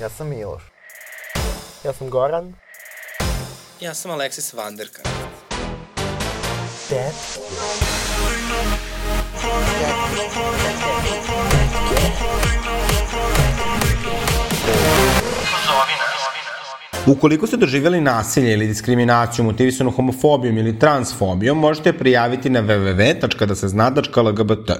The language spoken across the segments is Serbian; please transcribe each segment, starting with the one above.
Ja sam Miloš. Ja sam Goran. Ja sam Aleksis Vanderka. Dead. Ukoliko ste doživjeli nasilje ili diskriminaciju motivisanu homofobijom ili transfobijom, možete prijaviti na www.dasezna.lgbt.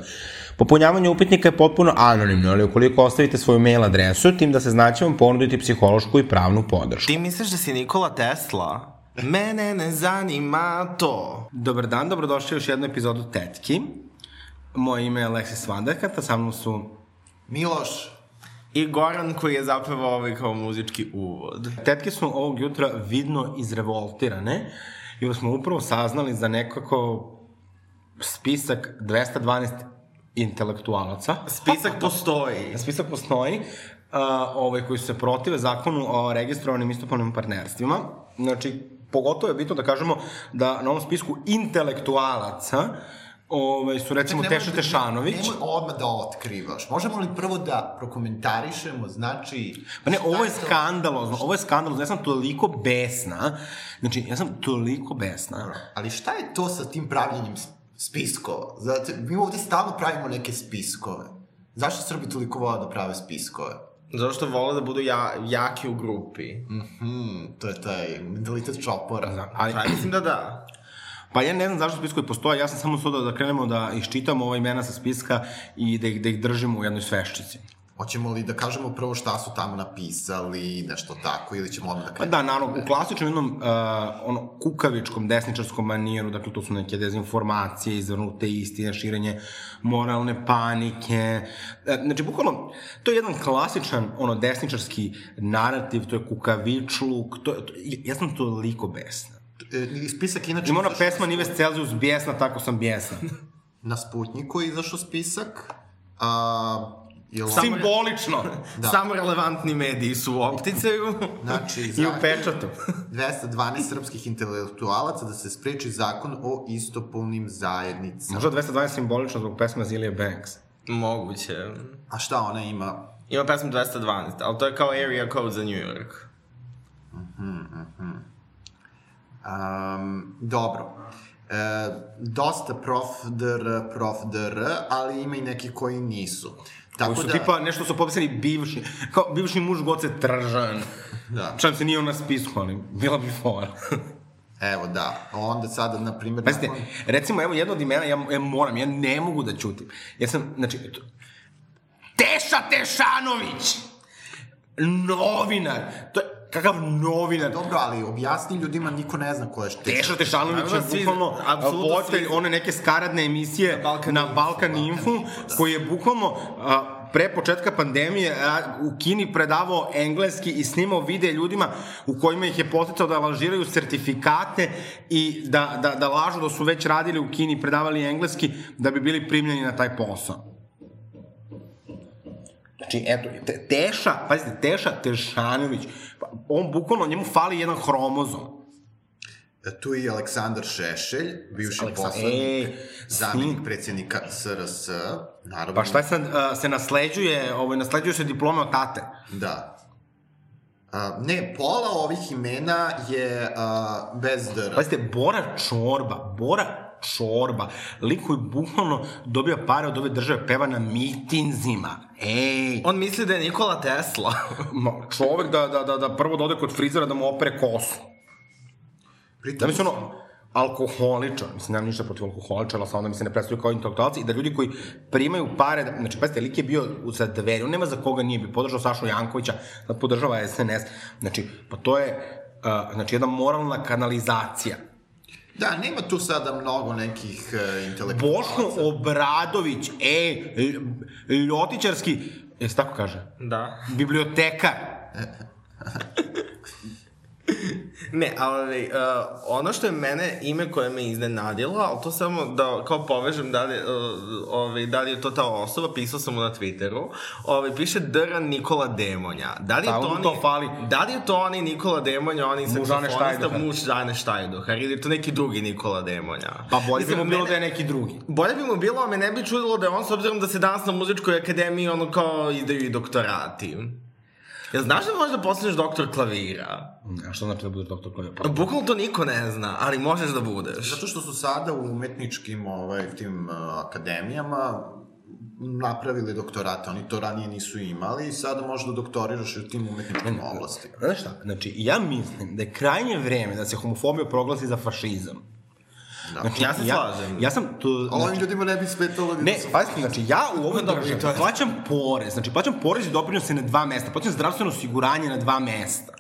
Popunjavanje upitnika je potpuno anonimno, ali ukoliko ostavite svoju mail adresu, tim da se znaće vam ponuditi psihološku i pravnu podršku. Ti misliš da si Nikola Tesla? Mene ne zanima to. Dobar dan, dobrodošli u još jednu epizodu Tetki. Moje ime je Aleksis Vanderkata, sa mnom su Miloš. I Goran koji je zapravo ovaj kao muzički uvod. Tetke su ovog jutra vidno izrevoltirane, jer smo upravo saznali za nekako spisak 212 intelektualaca. Spisak postoji. Spisak postoji, uh, ovaj, koji se protive zakonu o registrovanim istopolnim partnerstvima. Znači, pogotovo je bitno da kažemo da na ovom spisku intelektualaca ovaj, su recimo Ček, Teša da- Tešanović. Nemoj odmah da otkrivaš. Možemo li prvo da prokomentarišemo, znači... Pa ne, ovo je skandalozno, ovo je skandalozno, ja sam toliko besna, znači, ja sam toliko besna. Ali šta je to sa tim pravljenjem spiskova? Zato, mi ovde stalno pravimo neke spiskove. Zašto Srbi toliko vole da prave spiskove? Zato što vole da budu ja, jaki u grupi. Hmm, to je taj mentalitet čopora. Ali, Pa mislim da da. Pa ja ne znam zašto spiskovi postoje, ja sam samo suda da krenemo da iščitamo ova imena sa spiska i da ih, da ih držimo u jednoj sveščici. Hoćemo li da kažemo prvo šta su tamo napisali, nešto tako, ili ćemo odmah da Pa krenemo? da, naravno, u klasičnom jednom uh, ono, kukavičkom desničarskom manijeru, dakle to su neke dezinformacije, izvrnute istine, širenje moralne panike. E, Znači, bukvalno, to je jedan klasičan ono, desničarski narativ, to je kukavičluk, to, to, ja sam toliko besna. E, spisak inače... Ima ona izašao pesma Nives Celsius bijesna, tako sam bijesna. Na Sputniku je izašao spisak. A, je li- Simbolično. Da. Samo relevantni mediji su u opticaju. Znači, I u pečatu. 212 srpskih intelektualaca da se spreči zakon o istopolnim zajednicama. Možda 212 simbolično zbog pesme Zilije Banks. Moguće. A šta ona ima? Ima pesmu 212, ali to je kao area code za New York. Um, dobro. E, dosta prof dr, prof dr, ali ima i neki koji nisu. Tako Koji su da, tipa nešto su popisali bivši, kao bivši muž Goce Tržan. Da. Čem se nije on na spisku, ali bila bi fora. Evo da, onda sada, na primjer... Pazite, nakon- recimo, evo jedno od imena, ja, ja moram, ja ne mogu da ćutim. Ja sam, znači, eto, Teša Tešanović! Novinar! To je, kakav novinar? Dobro, ali objasni ljudima, niko ne zna ko je što. Teša Tešanović je bukvalno apsolutno voditelj one neke skaradne emisije na Balkan, Balkan na Balkan Info, koji je bukvalno a, pre početka pandemije a, u Kini predavao engleski i snimao vide ljudima u kojima ih je poticao da lažiraju sertifikate i da, da, da lažu da su već radili u Kini i predavali engleski da bi bili primljeni na taj posao. Znači, eto, te, Teša, pazite, Teša Tešanović, on bukvalno, njemu fali jedan hromozom. E, Tu je i Aleksandar Šešelj, bivši Aleksa- poslanik, Ej, zamjenik sin. predsjednika SRS, naravno. Pa šta sad, se nasleđuje, ovaj, nasleđuje se diplome od tate. Da. A, ne, pola ovih imena je a, bez dr. Pazite, Bora Čorba, Bora Čorba, lik koji bukvalno dobija pare od ove države, peva na mitinzima. Ej, On misli da je Nikola Tesla. ma, čovek da, da, da, da prvo da ode kod frizera da mu opere kosu. Pritom, Da mi se ono, alkoholičar, mislim, nemam ništa protiv alkoholičara, samo da mi se ne predstavljaju kao intelektualci i da ljudi koji primaju pare, da, znači, pazite, lik je bio za dveri, on nema za koga nije bio, podržao Sašu Jankovića, sad podržava SNS, znači, pa to je, uh, znači, jedna moralna kanalizacija. Da, nema tu sada mnogo nekih uh, intelektualaca. Boško Obradović, ej, l- ljotićarski, jesi tako kaže? da. Bibliotekar. Ne, ali uh, ono što je mene, ime koje me iznenadilo, ali to samo da kao povežem da li, uh, ovaj, da li je to ta osoba, pisao sam mu na Twitteru, ovaj, piše Dran Nikola Demonja. Da li je to, oni, to fali. Da li je to onaj Nikola Demonja, Ane saksofonista, muž Žane Štajdohar, ili je to neki drugi Nikola Demonja? Pa bolje bi Mislim, mu bilo mene- da je neki drugi. Bolje bi mu bilo, a me ne bi čudilo da je on, s obzirom da se danas na muzičkoj akademiji ono kao izdaju i doktorati. Jel znaš da možeš da postaneš doktor klavira? A što znači da budeš doktor klavira? Pa, Bukvalno to niko ne zna, ali možeš da budeš. Zato što su sada u umetničkim ovaj, tim uh, akademijama napravili doktorate, oni to ranije nisu imali i sada možeš da doktoriraš u tim umetničkim oblastima. Znaš šta, znači, ja mislim da je krajnje vreme da se homofobija proglasi za fašizam. Da. Znači, Ja se slažem. Ja sam. Ali Znači, ovim ljudima ne bi smetalo ni Ne, da su... pazite, znači ja u ovoj Dobro, državi plaćam porez, znači plaćam porez i doprinose na dva mesta, plaćam zdravstveno osiguranje na dva mesta.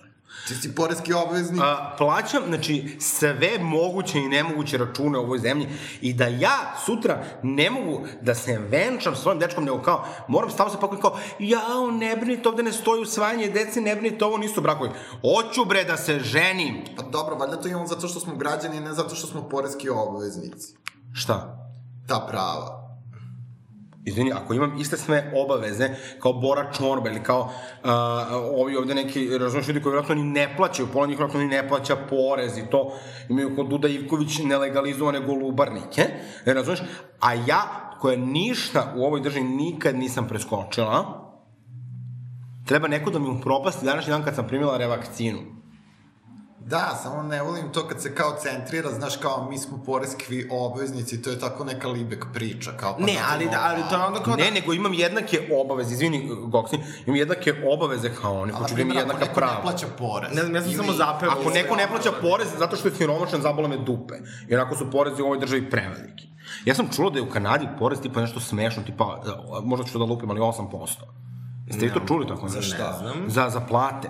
Ti si poreski obveznik. A, plaćam, znači, sve moguće i nemoguće račune u ovoj zemlji i da ja sutra ne mogu da se venčam s svojim dečkom, nego kao, moram stavno se pakujem kao, jao, ne brinite, ovde ne stoji usvajanje dece, ne brinite, ovo nisu brakovi. Hoću bre da se ženim. Pa dobro, valjda to imamo zato što smo građani, ne zato što smo poreski obveznici. Šta? Ta prava. Izvini, ako imam iste sve obaveze kao Bora Čorba ili kao uh, ovi ovde neki, razumiješ, ljudi koji vjerojatno ni ne plaćaju, pola njih vjerojatno ni ne plaća porez i to, imaju kod Duda Ivković nelegalizovane golubarnike, e, razumiješ, a ja, koja ništa u ovoj državi nikad nisam preskočila, treba neko da mi upropasti današnji dan kad sam primila revakcinu. Da, samo ne volim to kad se kao centrira, znaš, kao mi smo poreski obveznici, to je tako neka libek priča, kao pa Ne, ali, da, ali to je onda kao Ne, da... nego imam jednake obaveze, izvini, Goksi, imam jednake obaveze kao oni, hoću da imam primjer, ako jednaka neko prava. ne plaća porez. Ne znam, ja sam ili- samo zapeo. Ako neko ne plaća porez zato što je siromašan, zabole me dupe. Jer ako su porezi u ovoj državi preveliki. Ja sam čuo da je u Kanadi porez tipa nešto smešno, tipa, e, možda ću da lupim, ali 8%. Jeste vi to čuli tako? Za šta? Ne znam. Za, za plate.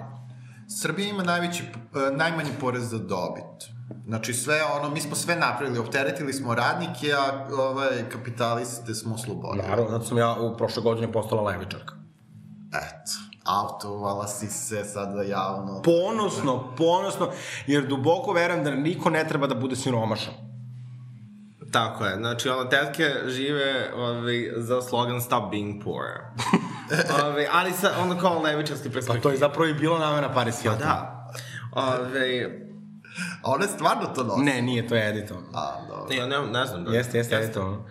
Srbija ima najveći, e, najmanji porez za dobit. Znači sve ono, mi smo sve napravili, opteretili smo radnike, a ovaj, kapitaliste smo oslobodili. Naravno, zato sam ja u prošle godine postala levičarka. Eto, autovala si se sada javno. Ponosno, ponosno, jer duboko verujem da niko ne treba da bude siromašan. Tako je, znači ono, tetke žive ovaj, za slogan Stop being poor. ovaj, ali sa, ono kao levičarski Pa perspektiv. to je zapravo i bila namena Paris Hilton. Da. Ovaj, A one stvarno to nose? Ne, nije, to je editovano. A, dobro. ja ne, ne znam da... Jeste, jeste, editovano.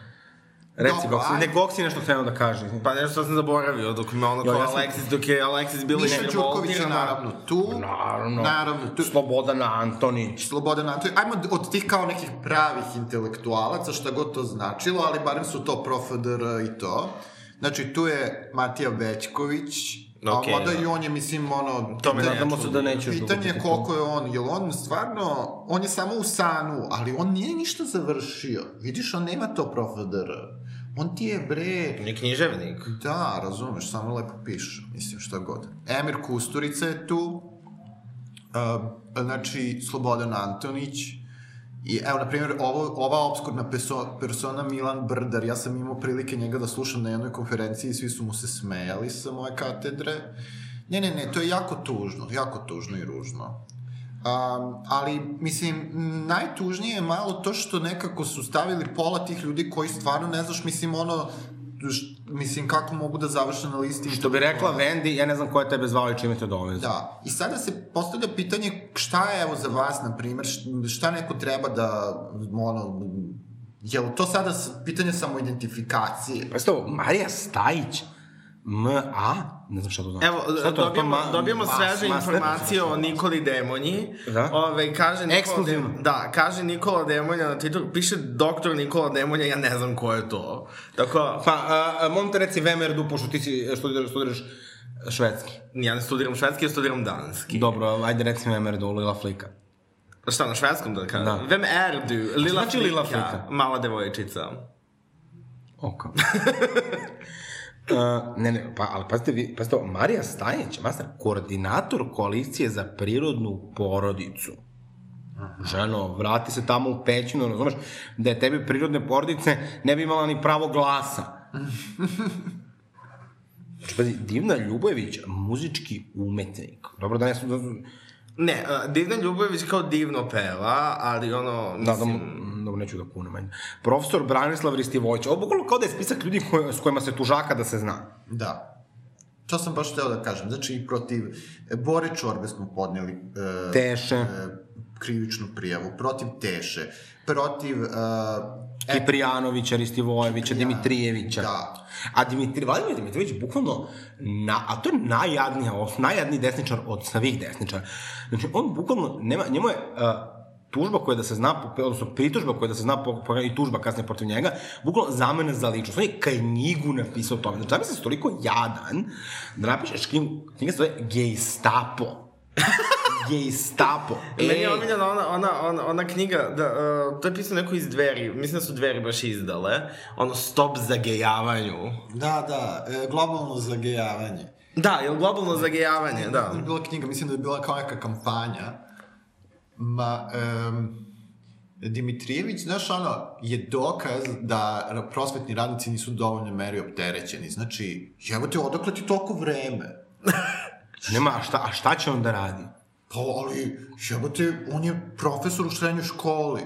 Reci, Dobro, Goksi, ne, Goksi nešto krenuo da kaže. Pa nešto sam zaboravio, dok me ono kao ja sam- Alexis, dok je Alexis bila Miša Đurković je naravno tu. Naravno. Naravno, tu. Slobodan Antonić. Slobodan Antonić. Ajmo od tih kao nekih pravih intelektualaca, šta god to značilo, ali barem su to profedr i to. Znači, tu je Matija Bećković, Okej, a mada da. i on je, mislim, ono... To me pitanje- Nadamo se da dugo Pitanje je koliko je on, jel on stvarno, on je samo u sanu, ali on nije ništa završio. Vidiš, on nema to profedr. On ti je, bre, Ni književnik. Da, razumeš, samo lepo piše, mislim, šta god. Emir Kusturica je tu, uh, znači, Slobodan Antonić, i evo, na primjer, ovo, ova obskurna peso, persona Milan Brdar, ja sam imao prilike njega da slušam na jednoj konferenciji i svi su mu se smejali sa moje katedre. Ne, ne, ne, to je jako tužno, jako tužno i ružno. Um, ali, mislim, najtužnije je malo to što nekako su stavili pola tih ljudi koji stvarno ne znaš, mislim, ono, mislim, kako mogu da završe na listi. Što bi rekla Vendi, ja ne znam ko je tebe zvao i čime te doveze. Da, i sada se postavlja pitanje šta je evo za vas, na primjer, š- šta neko treba da, ono, je li to sada pitanje samoidentifikacije? Pa ovo, Marija Stajić, M.A. Ne znam šta to znači. Evo, Šta to, dobijamo, to ma- dobijamo mas- sveže master? informacije o Nikoli Demonji. Da? Ove, kaže Nikola. Dem, Da, kaže Nikola Demonja na Twitteru, piše doktor Nikola Demonja, ja ne znam ko je to. Tako, Pa, a, a, molim te reci VMRD-u, pošto ti si studiraš, studiraš švedski. ja ne studiram švedski, ja studiram danski. Dobro, ajde reci VMRD-u, Lila Flika. Šta, na švedskom da kažem? Da. Vem Erdu, Lila Znači Flika, Lila Flika? mala devojčica. Oka. Uh, ne, ne, pa, ali pazite, vi, pazite, Marija Stajić, master, koordinator koalicije za prirodnu porodicu. Ženo, vrati se tamo u pećinu, razumeš, da je tebi prirodne porodice ne bi imala ni pravo glasa. Znači, pazi, Divna Ljubojević, muzički umetnik. Dobro da ne su... Da, Ne, uh, Divna Ljubojević kao divno peva, ali ono, da, da, mislim... da, neću da kunem, ajde. Profesor Branislav Ristivojić, ovo bukvalno kao da je spisak ljudi koje, s kojima se tužaka da se zna. Da. To sam baš hteo da kažem. Znači, i protiv e, Bore Čorbe smo podneli... E, Teše. e, krivičnu prijavu, protiv Teše, protiv... Uh, Kiprijanovića, Ristivojevića, Dimitrijevića. Da. A Dimitri, Vladimir Dimitrijević bukvalno, na, a to je najjadnija, najjadniji desničar od svih desničara. Znači, on bukvalno, nema, njemu je uh, tužba koja da se zna, odnosno pritužba koja da se zna po, po, i tužba kasnije protiv njega, bukvalno zamene za ličnost. On je knjigu napisao o tome. Znači, zamisli se toliko jadan da napišeš knjigu, knjiga se zove Gestapo. Gestapo. Meni Ej. je omiljena ona, ona, ona, ona knjiga, da, uh, to je pisao neko iz dveri, mislim da su dveri baš izdale, ono Stop zagejavanju. Da, da, e, globalno zagejavanje. Da, je globalno zagejavanje, da. Da je bila knjiga, mislim da je bila kao neka kampanja. Ma, um, Dimitrijević, znaš, ono, je dokaz da prosvetni radnici nisu dovoljno meri opterećeni. Znači, evo te, odakle ti toliko vreme? Nema, a šta, a šta će on da radi? Pa, ali, jebote, on je profesor u srednjoj školi,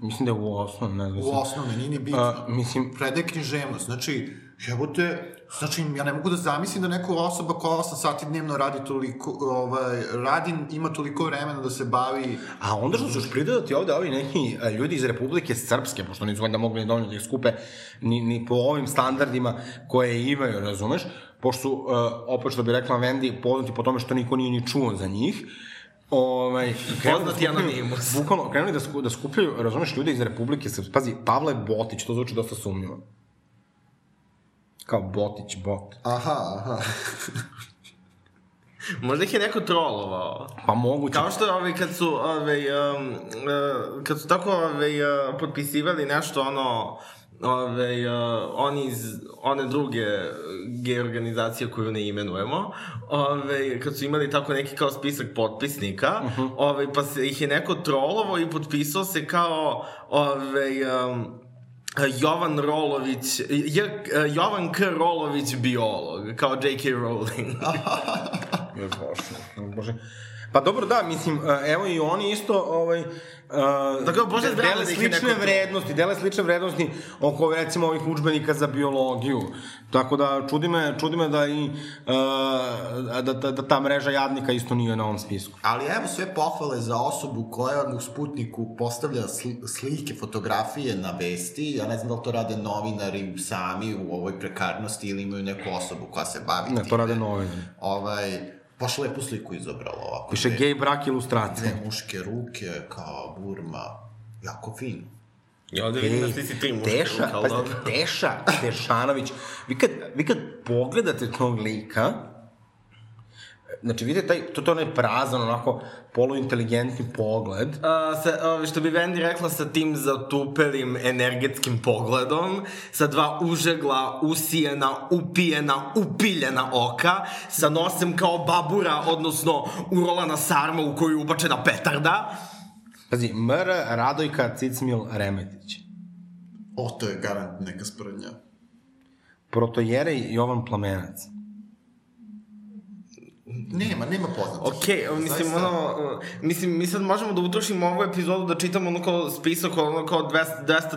Mislim da je u osnovu, ne znam. u osnovnoj, nije ni bitno. A, mislim, Predaje književnost, znači, jebote, znači, ja ne mogu da zamislim da neka osoba koja 8 sati dnevno radi toliko, ovaj, radi, ima toliko vremena da se bavi A onda što su još pridodati ovde ovi neki a, ljudi iz Republike Srpske, pošto nisu valjda mogli dovoljno da ih skupe ni, ni po ovim standardima koje imaju, razumeš? Pošto su, uh, opet što bi rekla Vendi, poznati po tome što niko nije ni čuo za njih, Ovaj, da Poznati anonimus. Bukvalno, krenuli da, sku, da skupljaju, razumeš, ljude iz Republike Srpske. Pazi, Pavle Botić, to zvuči dosta sumnjivo. Kao Botić, bot. Aha, aha. Možda ih je neko trolovao. Pa moguće. Kao što ovaj, kad su, ovaj, um, uh, kad su tako ovaj, uh, potpisivali nešto ono, ovaj, uh, oni iz one druge gej organizacije koju ne imenujemo, ovaj, kad su imali tako neki kao spisak potpisnika, uh -huh. ovaj, pa se ih je neko trolovo i potpisao se kao ovaj, um, Jovan Rolović, J, Jovan K. Rolović biolog, kao J.K. Rowling. Bože, Bože. Pa dobro, da, mislim, e, evo i oni isto, ovaj, Uh, Dakle, Bože zdravlje dele da slične neko- vrednosti, dele slične vrednosti oko, recimo, ovih učbenika za biologiju. Tako da, čudi me, čudi me da i, uh, da, da, da ta mreža jadnika isto nije na ovom spisku. Ali evo sve pohvale za osobu koja u Sputniku postavlja sli, slike, fotografije na vesti. Ja ne znam da li to rade novinari sami u ovoj prekarnosti ili imaju neku osobu koja se bavi Ne, to rade novinari. Ovaj, baš lepu sliku izobrala ovako. Piše dve- gej brak ilustracije. Dve muške ruke, kao burma. Jako fino. Ja ovde vidim da ti tri muške Teša, ruke, ali dobro. Teša Tešanović, vi kad, vi kad pogledate tog lika, znači vidite taj, to, to je onaj prazan, onako, poluinteligentni pogled, A, sa, ovi, što bi Vendi rekla sa tim zatupelim energetskim pogledom, sa dva užegla, usijena, upijena, upiljena oka, sa nosem kao babura, odnosno urolana sarma u koju je ubačena petarda. Pazi, MR Radojka Cicmil Remetić. O, to je garant neka sprednja. Protojerej Jovan Plamenac. Nema, nema poznatih. Okej, okay, mislim, Zaista. ono, mislim, mi sad možemo da utrošimo ovu epizodu da čitamo ono kao spisak, ono kao 200,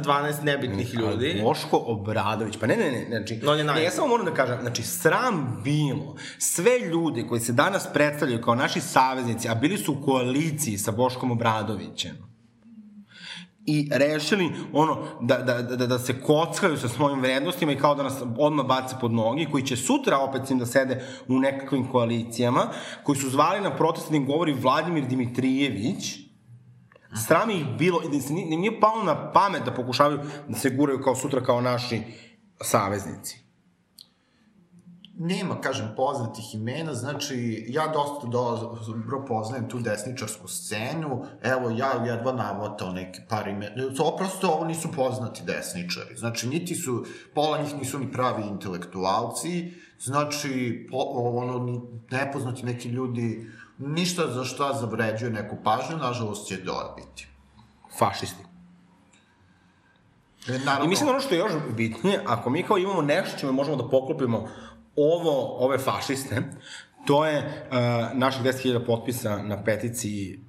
212 nebitnih ljudi. Boško Obradović, pa ne, ne, ne, znači, No, ne, naj- ja samo moram da kažem, znači, sram bilo, sve ljude koji se danas predstavljaju kao naši saveznici, a bili su u koaliciji sa Boškom Obradovićem, i rešili ono da, da, da, da se kockaju sa svojim vrednostima i kao da nas odmah bace pod nogi, koji će sutra opet njim da sede u nekakvim koalicijama, koji su zvali na protest da im govori Vladimir Dimitrijević, Sram ih bilo, i da se nije, nije palo na pamet da pokušavaju da se guraju kao sutra kao naši saveznici. Nema, kažem, poznatih imena, znači, ja dosta dobro poznajem tu desničarsku scenu, evo, ja jedva navotao neke par imena, to prosto ovo nisu poznati desničari, znači, niti su, pola njih nisu ni pravi intelektualci, znači, po, ono, nepoznati neki ljudi, ništa za šta zavređuje neku pažnju, nažalost će dobiti. Fašisti. E, Naravno, I mislim da ono što je još bitnije, ako mi kao imamo nešto čime možemo da poklopimo ovo, ove fašiste, to je uh, naših 10.000 potpisa na peticiji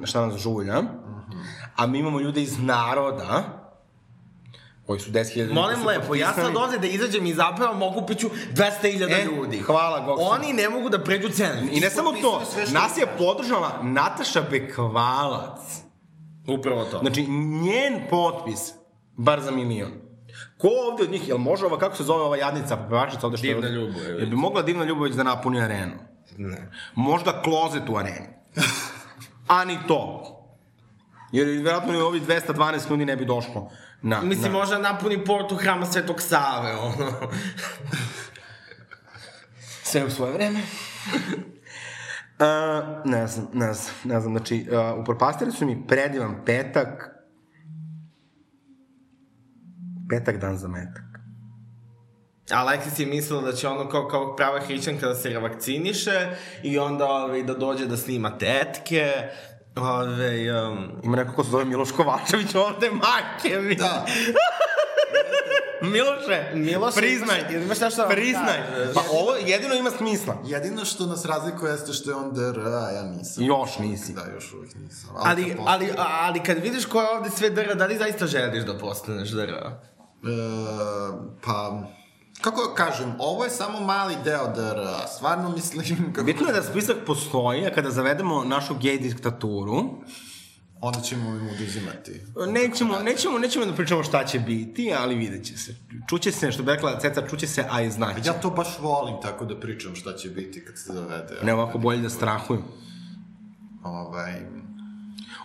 uh, šta nas žulja, a mi imamo ljude iz naroda koji su 10.000 ljudi. Molim lepo, ja sad ovde da izađem i zapravo mogu piću 200.000 E, ljudi. hvala, Goksu. Oni ne mogu da pređu cenzus. I ne samo to, nas je podržala Nataša Bekvalac. Upravo to. Znači, njen potpis, bar za milion. Ko ovde od njih, jel može ova, kako se zove ova jadnica, pevačica ovde što je... Divna Ljubojević. Jel bi mogla Divna Ljubović da napuni arenu? Ne. Možda klozet u areni. A ni to. Jer vjerojatno ni ovi 212 ljudi ne bi došlo na... Mislim, na... možda napuni portu hrama Svetog Save, ono. Sve u svoje vreme. Uh, ne znam, ne znam, ne znam, znači, uh, upropastili su mi predivan petak, petak dan za metak. Aleksis je mislila da će ono kao, kao prava hrićanka da se revakciniše i onda ove, da dođe da snima tetke. Ove, um, Ima neko ko se zove Miloš Kovačević ovde, majke mi. Da. Miloše, Miloše, priznaj, imaš- imaš nešto da vam priznaj. Pa ovo jedino ima smisla. Jedino što nas razlikuje jeste što je on DR, a ja nisam. Još nisi. Da, još uvijek nisam. ali, kad ali, ali kad vidiš ko je ovde sve dra, da li zaista želiš da postaneš dra? E, pa, kako kažem, ovo je samo mali deo DR, stvarno mislim, kako, Bitno je da spisak postoji, a kada zavedemo našu gej diktaturu, onda ćemo im oduzimati. nećemo, nećemo, nećemo da pričamo šta će biti, ali vidjet će se. Čuće se, što bi rekla Ceca, čuće se, a i znaće. Ja to baš volim tako da pričam šta će biti kad se dovede. Ne ovako bolje da strahuju. Ovaj,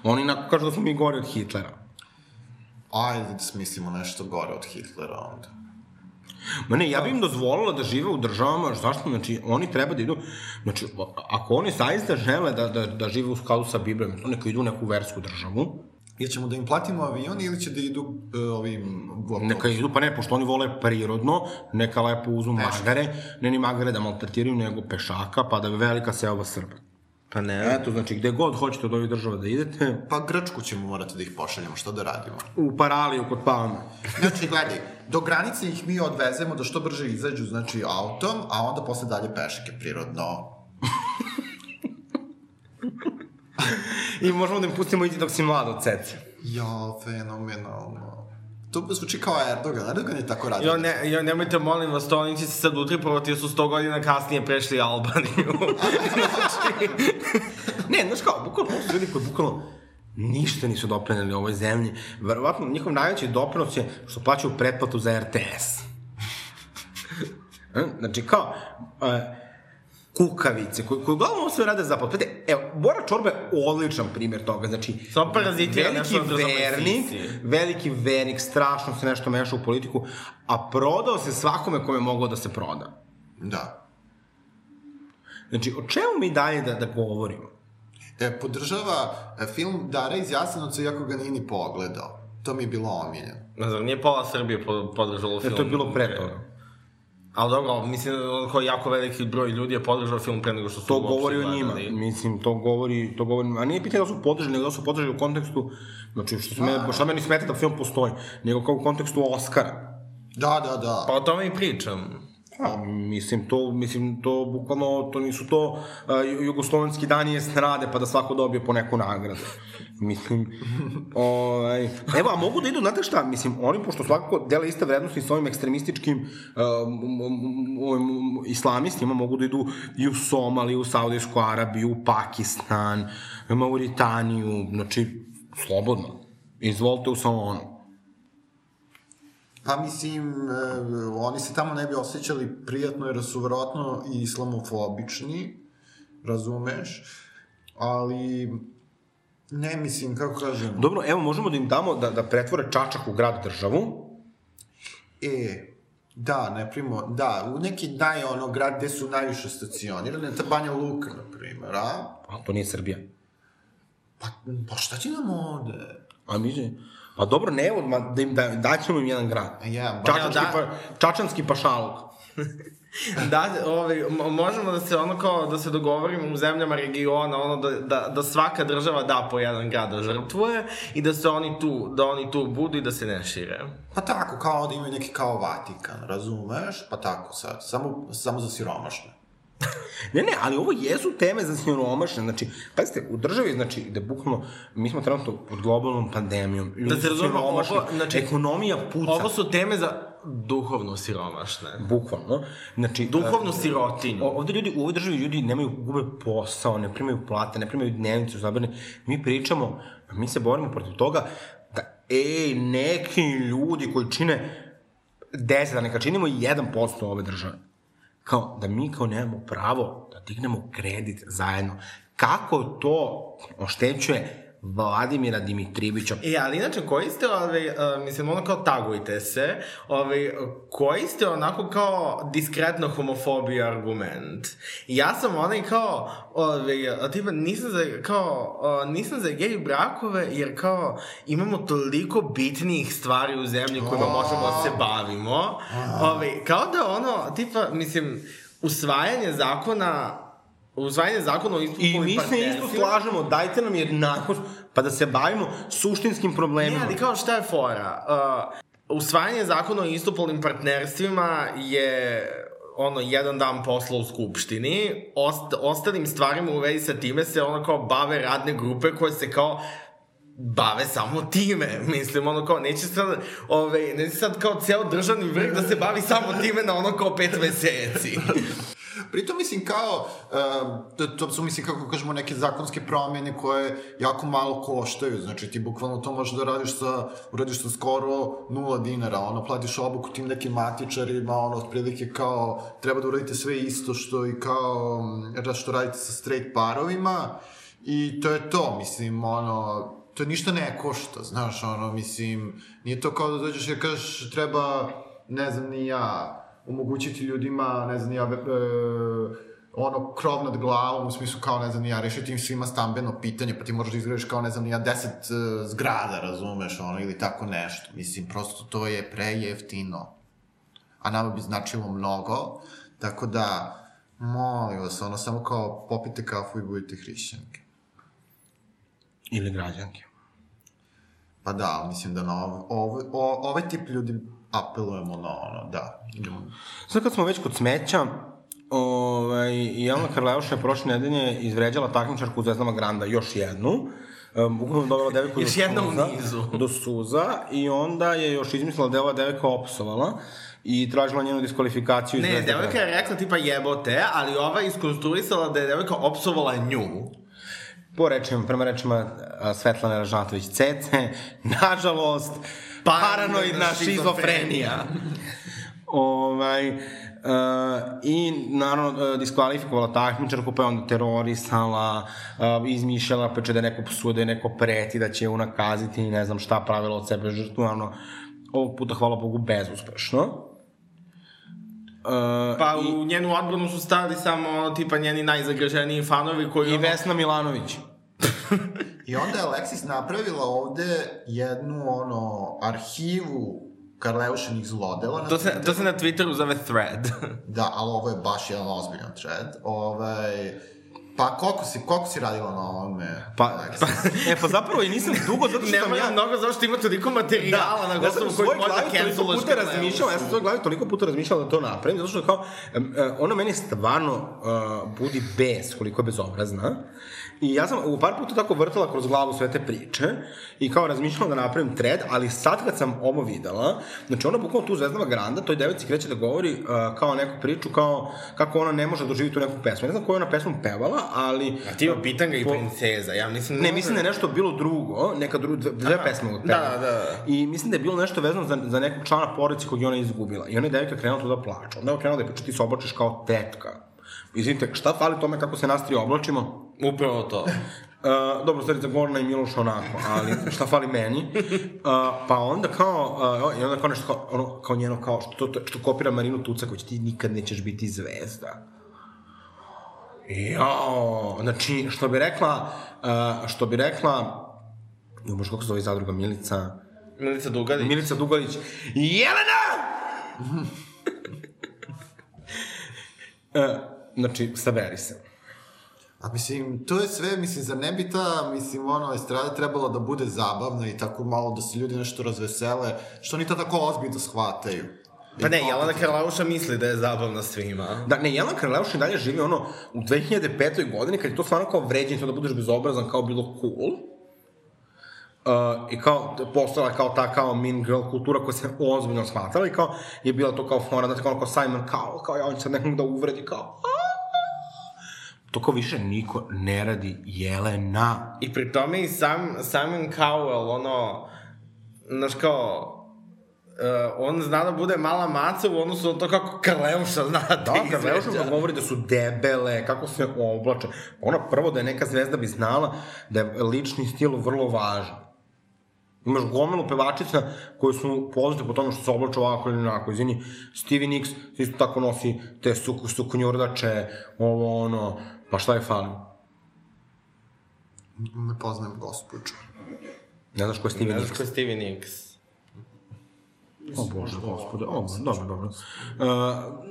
Oni onako kažu da smo mi gori od Hitlera. Ajde da smislimo nešto gore od Hitlera onda. Ma ne, ja bi im dozvolila da žive u državama, zašto? Znači, oni treba da idu, znači, ako oni zaista žele da, da, da žive u skladu sa Biblijom, to neka idu u neku versku državu, Ili ćemo da im platimo avion ili će da idu uh, ovim... neka idu, pa ne, pošto oni vole prirodno, neka lepo uzmu magare, ne ni magare da maltretiraju, nego pešaka, pa da je velika seoba Srba. Pa ne. Eto, znači, gde god hoćete od ovih država da idete, Pa Grčku ćemo morati da ih pošaljemo, što da radimo? u Paraliju kod Palme. Znači, gledaj, do granice ih mi odvezemo da što brže izađu, znači, autom, a onda posle dalje peške, prirodno. I možemo da im pustimo ići dok si mlad od cece. Ja, fenomenalno. To zvuči kao Erdogan, Erdogan je tako radio. Jo, ne, jo, nemojte, molim vas, to oni će se sad utripovati jer su 100 godina kasnije prešli Albaniju. Ne, znaš kao, bukvalno, ovo su ljudi koji bukvalno ništa nisu doprineli ovoj zemlji. Verovatno, njihov najveći doprinos je što plaćaju pretplatu za RTS. E, znači, kao, uh, kukavice, koji, koji uglavnom sve rade za potpete. Evo, Bora Čorba je odličan primjer toga. Znači, Samo parazitira veliki vernik, veliki vernik, strašno se nešto meša u politiku, a prodao se svakome kome je moglo da se proda. Da. Znači, o čemu mi dalje da, da govorimo? E, podržava e, film Dara iz Jasenovca, iako ga nije ni pogledao. To mi je bilo omiljeno. ne znam, nije pola Srbije po- podržalo film. Jer to je bilo pre toga. Ali dobro, mislim da kao jako veliki broj ljudi je podržao film pre nego što su To govori o njima. gledali. Mislim, to govori, to govori, a nije pitanje da su podržali, nego da su podržali u kontekstu, znači, što, se me, šta meni smeta da film postoji, nego kao u kontekstu Oscara. Da, da, da. Pa o tome i pričam. A, mislim, to, mislim, to bukvalno, to nisu to uh, jugoslovenski dani je strade, pa da svako dobije po neku nagradu. Mislim, ovaj, evo, a mogu da idu, znate šta, mislim, oni, pošto svakako dele iste vrednosti sa ovim ekstremističkim uh, ovim islamistima, mogu da idu i u Somaliju, u Saudijsku Arabiju, u Pakistan, u Mauritaniju, znači, slobodno. Izvolite u salonu. Pa mislim, e, oni se tamo ne bi osjećali prijatno jer su verovatno i islamofobični, razumeš? Ali, ne mislim, kako kažem, Dobro, evo, možemo da im damo da, da pretvore Čačak u grad državu, e, da, ne primo, da, u neki naj, ono, grad gde su najviše stacionirani, ta Banja Luka, na primjer, a? ali to nije Srbija. Pa, pa šta će nam ovde? A mi će... Pa dobro, ne, ma, da im da, daćemo im jedan grad. Ja, ba- Čačanski, da. pa, čačanski pašaluk. Da, ovaj, mo- možemo da se ono kao, da se dogovorimo u zemljama regiona, ono da, da, da svaka država da po jedan grad da žrtvuje i da se oni tu, da oni tu budu i da se ne šire. Pa tako, kao da imaju neki kao Vatikan, razumeš? Pa tako sad, samo, samo za siromašne. Ne, ne, ali ovo jesu teme za siromašne. Znači, pazite, u državi, znači, da bukvalno, mi smo trenutno pod globalnom pandemijom. ljudi Da se razumemo, ovo, znači, ekonomija puca. Ovo su teme za duhovno siromašne. Bukvalno. Znači, Duhovnu e, sirotinju. o- ovde ljudi, u ovoj državi ljudi nemaju, gube posao, ne primaju plate, ne primaju dnevnicu, zabrane. Mi pričamo, mi se borimo protiv toga da, ej, neki ljudi koji čine 10, a neka činimo 1% ove države, kao da mi kao nemamo pravo da dignemo kredit zajedno. Kako to oštećuje Vladimira Dimitrijevića? E, ali inače, koji ste, ovaj, uh, mislim, ono kao tagujte se, ovaj, koji ste onako kao diskretno homofobija argument? Ja sam onaj kao, ovaj, tipa, nisam za, kao, uh, nisam za gej brakove, jer kao, imamo toliko bitnijih stvari u zemlji kojima možemo da se bavimo. Ovaj, kao da ono, tipa, mislim, usvajanje zakona usvajanje zakona o I mi se isto slažemo, dajte nam jednakost, pa da se bavimo suštinskim Ne, problemima. ali kao šta je fora? Uh, usvajanje zakona o istopolnim partnerstvima je ono, jedan dan posla u Skupštini, Ost, ostalim stvarima u vezi sa time se ono kao bave radne grupe koje se kao bave samo time. Mislim, ono kao, neće sad, ove, neće sad kao ceo državni vrh da se bavi samo time na ono kao pet meseci. Pritom, mislim, kao, uh, to, su, mislim, kako kažemo, neke zakonske promjene koje jako malo koštaju. Znači, ti bukvalno to možeš da radiš sa, uradiš sa skoro nula dinara, ono, platiš obuku tim nekim matičarima, ono, otprilike kao, treba da uradite sve isto što i kao, mm, što radite sa straight parovima, i to je to, mislim, ono, to ništa ne košta, znaš, ono, mislim, nije to kao da dođeš i kažeš, treba, ne znam ni ja, omogućiti ljudima, ne znam, ja, e, ono, krov nad glavom, u smislu kao, ne znam, ja, rešiti im svima stambeno pitanje, pa ti možeš da izgradiš kao, ne znam, ja, deset e, zgrada, razumeš, ono, ili tako nešto. Mislim, prosto to je prejeftino. A nama bi značilo mnogo, tako da, molim vas, ono, samo kao popite kafu i budite hrišćanke. Ili građanke. Pa da, mislim da na ov, ov, ovaj tip ljudi apelujemo na ono, da. Idemo. Sad kad smo već kod smeća, ovaj, Jelena Karleuša je prošle nedelje izvređala takmičarku u Zvezdama Granda, još jednu. Um, uglavnom dovela devojku Još do suza, nizu. Do suza i onda je još izmislila da je ova devojka opsovala i tražila njenu diskvalifikaciju Ne, devojka je rekla tipa jebote, ali ova je iskonstruisala da je devojka opsovala nju. Po rečima, prema rečima a, Svetlane Ražnatović Cece, nažalost, paranoidna šizofrenija. ovaj, uh, I naravno uh, diskvalifikovala takmičarku, pa je onda terorisala, uh, izmišljala pa će da je neko psuje, da je neko preti, da će je unakaziti i ne znam šta pravila od sebe žrtvu, naravno ovog puta, hvala Bogu, bezuspešno. Uh, Pa u njenu odbranu su stali samo tipa njeni najzagraženiji fanovi koji... I ono- Vesna Milanović. I onda je Alexis napravila ovde jednu, ono, arhivu Karleušinih zlodela. na To se, Twitteru. to se na Twitteru zove thread. Da, ali ovo je baš jedan ozbiljan thread. Ovaj, pa koliko si, koliko si radila na ovome? Pa, Alexis? pa, e, pa zapravo i nisam dugo, zato što Nema ja... ja mnogo zašto ima toliko materijala na ja sam gotovo u koji možda canceluješ puta ja sam u svojoj glavi toliko puta razmišljao da to napravim, zato što kao, um, uh, ona meni stvarno uh, budi bes, koliko je bezobrazna. I ja sam u par puta tako vrtala kroz glavu sve te priče i kao razmišljala da napravim thread, ali sad kad sam ovo videla, znači ona bukvalno tu Zvezdava Granda, toj devojci kreće da govori uh, kao neku priču, kao kako ona ne može doživjeti tu neku pesmu. Ne znam koju je ona pesmu pevala, ali... A ti ima pitan ga i princeza, ja mislim... Ne, mislim da je nešto bilo drugo, neka druga, dve, dve pesme od da, da, da. I mislim da je bilo nešto vezano za, za nekog člana porodice kog je ona izgubila. I ona je devojka krenula tu da plače. Onda je krenula da je priča, ti se oblačiš kao tetka. Izvinite, šta fali tome kako se nas tri oblačimo? Upravo to. Uh, dobro, starica Gorna i Miloš onako, ali šta fali meni? Uh, pa onda kao, uh, i onda kao nešto kao, ono, kao njeno, kao što, to, što kopira Marinu Tucaković, ti nikad nećeš biti zvezda. Jao, znači, što bi rekla, uh, što bi rekla, jo, možda kako se zove zadruga Milica, Milica Dugalić. Milica Dugalić, Jelena! uh, znači, saberi se. A mislim, to je sve, mislim, za ne bi ta, mislim, ono, estrada trebala da bude zabavna i tako malo da se ljudi nešto razvesele, što oni to tako ozbiljno shvataju. Pa ne, Jelena Karlauša misli da je zabavna svima. Da, ne, Jelena Karleuš i dalje živi ono u 2005. godini kad je to stvarno kao vređenje, to da budeš bezobrazan kao bilo cool. Uh, i kao postala kao ta kao mean girl kultura koja se ozbiljno shvatala i kao je bila to kao fora, znate kao, kao Simon Cowell, kao ja on će sad nekog da uvredi kao "Aaa." To kao više niko ne radi Jelena. I pri tome i sam, Simon Cowell, ono, znaš kao, uh, on zna da bude mala maca u odnosu na to kako Karleuša zna da Da, da govori da su debele, kako se oblače. Ona prvo da je neka zvezda bi znala da je lični stil vrlo važan. Imaš gomilu pevačica koje su poznate po tome što se oblače ovako ili onako. Izvini, Stevie Nicks isto tako nosi te suk, sukonjurdače, ovo ono, pa šta je fali? Ne poznajem gospođu. Ne znaš ko je Stevie Ne Nicks? znaš ko je Stevie Nicks. O Bože, gospode, o, dobro, dobro. Uh,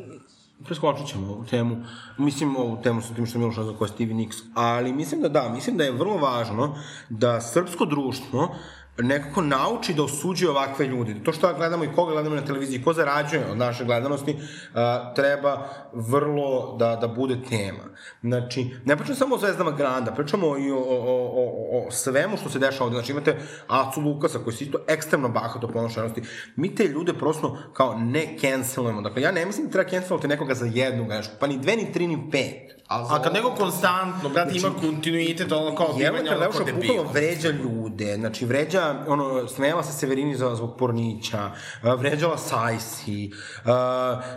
preskočit ćemo ovu temu. Mislim ovu temu sa tim što Miloš nazva koja je Stevie Nicks, ali mislim da da, mislim da je vrlo važno da srpsko društvo nekako nauči da osuđuje ovakve ljude. To što gledamo i koga gledamo na televiziji, ko zarađuje od naše gledanosti, uh, treba vrlo da, da bude tema. Znači, ne pričamo samo o zvezdama Granda, pričamo i o, o, o, o svemu što se dešava ovde. Znači, imate Acu Lukasa koji se isto ekstremno bahato ponošenosti. Mi te ljude prosto kao ne cancelujemo. Dakle, ja ne mislim da treba cancelovati nekoga za jednu grešku, pa ni dve, ni tri, ni pet. A kad neko konstantno, brate, ima kontinuitet, ono kao Jelena bivanje, ono kao debil. bukvalno vređa ljude, znači vređa, ono, smela se Severini za, zbog pornića, a, vređala Sajsi, uh,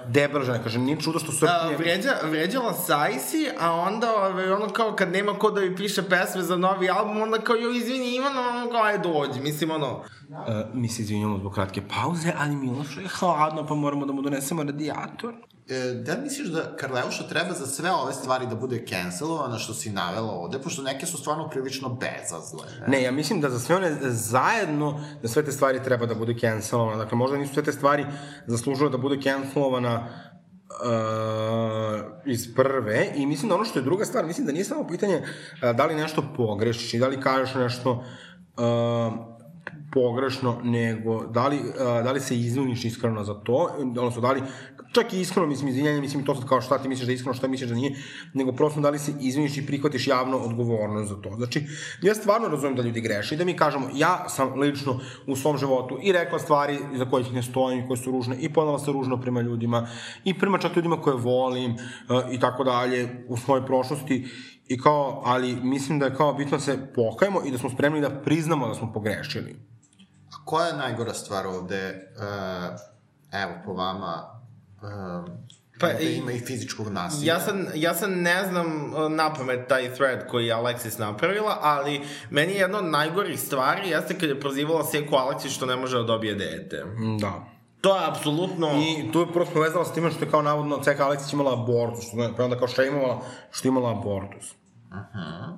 debela žena, kaže, nije čudo što A, Srpnje... vređa, vređala Sajsi, a onda ove, ono kao kad nema ko da mi piše pesme za novi album, onda kao joj izvini Ivan, ono kao aj dođi, mislim ono. Uh, mi se izvinjamo zbog kratke pauze, ali Miloš je hladno, pa moramo da mu donesemo radijator. E, da li misliš da Karleuša treba za sve ove stvari da bude cancelovana što si navela ovde, pošto neke su stvarno prilično bezazle, ne? Ne, ja mislim da za sve one zajedno, da sve te stvari treba da bude cancelovana. Dakle, možda nisu sve te stvari zaslužile da bude cancelovana uh, iz prve i mislim da ono što je druga stvar, mislim da nije samo pitanje uh, da li nešto pogrešiš i da li kažeš nešto uh, pogrešno, nego da li, da li se izviniš iskreno za to, odnosno da li čak i iskreno, mislim, izvinjanje, mislim, to sad kao šta ti misliš da je iskreno, šta misliš da nije, nego prosto da li se izviniš i prihvatiš javno odgovornost za to. Znači, ja stvarno razumem da ljudi greše i da mi kažemo, ja sam lično u svom životu i rekla stvari za kojih ne stojim, koje su ružne, i ponala se ružno prema ljudima, i prema čak ljudima koje volim, uh, i tako dalje, u svojoj prošlosti, i kao, ali mislim da je kao bitno da se pokajemo i da smo spremni da priznamo da smo pogrešili. A koja je najgora stvar ovde, uh, evo, po vama, uh, Pa pa, i- ima i fizičkog nasilja? Ja sad, ja sad ne znam uh, na pamet taj thread koji je Alexis napravila, ali meni je jedna od najgorih stvari jeste kad je prozivala Seku Aleksić što ne može da dobije dete. Da. To je apsolutno... I tu je prosto povezala s time što je kao navodno Ceka Aleksić imala abortus, što pa je onda kao imala, što je imala abortus. Aha.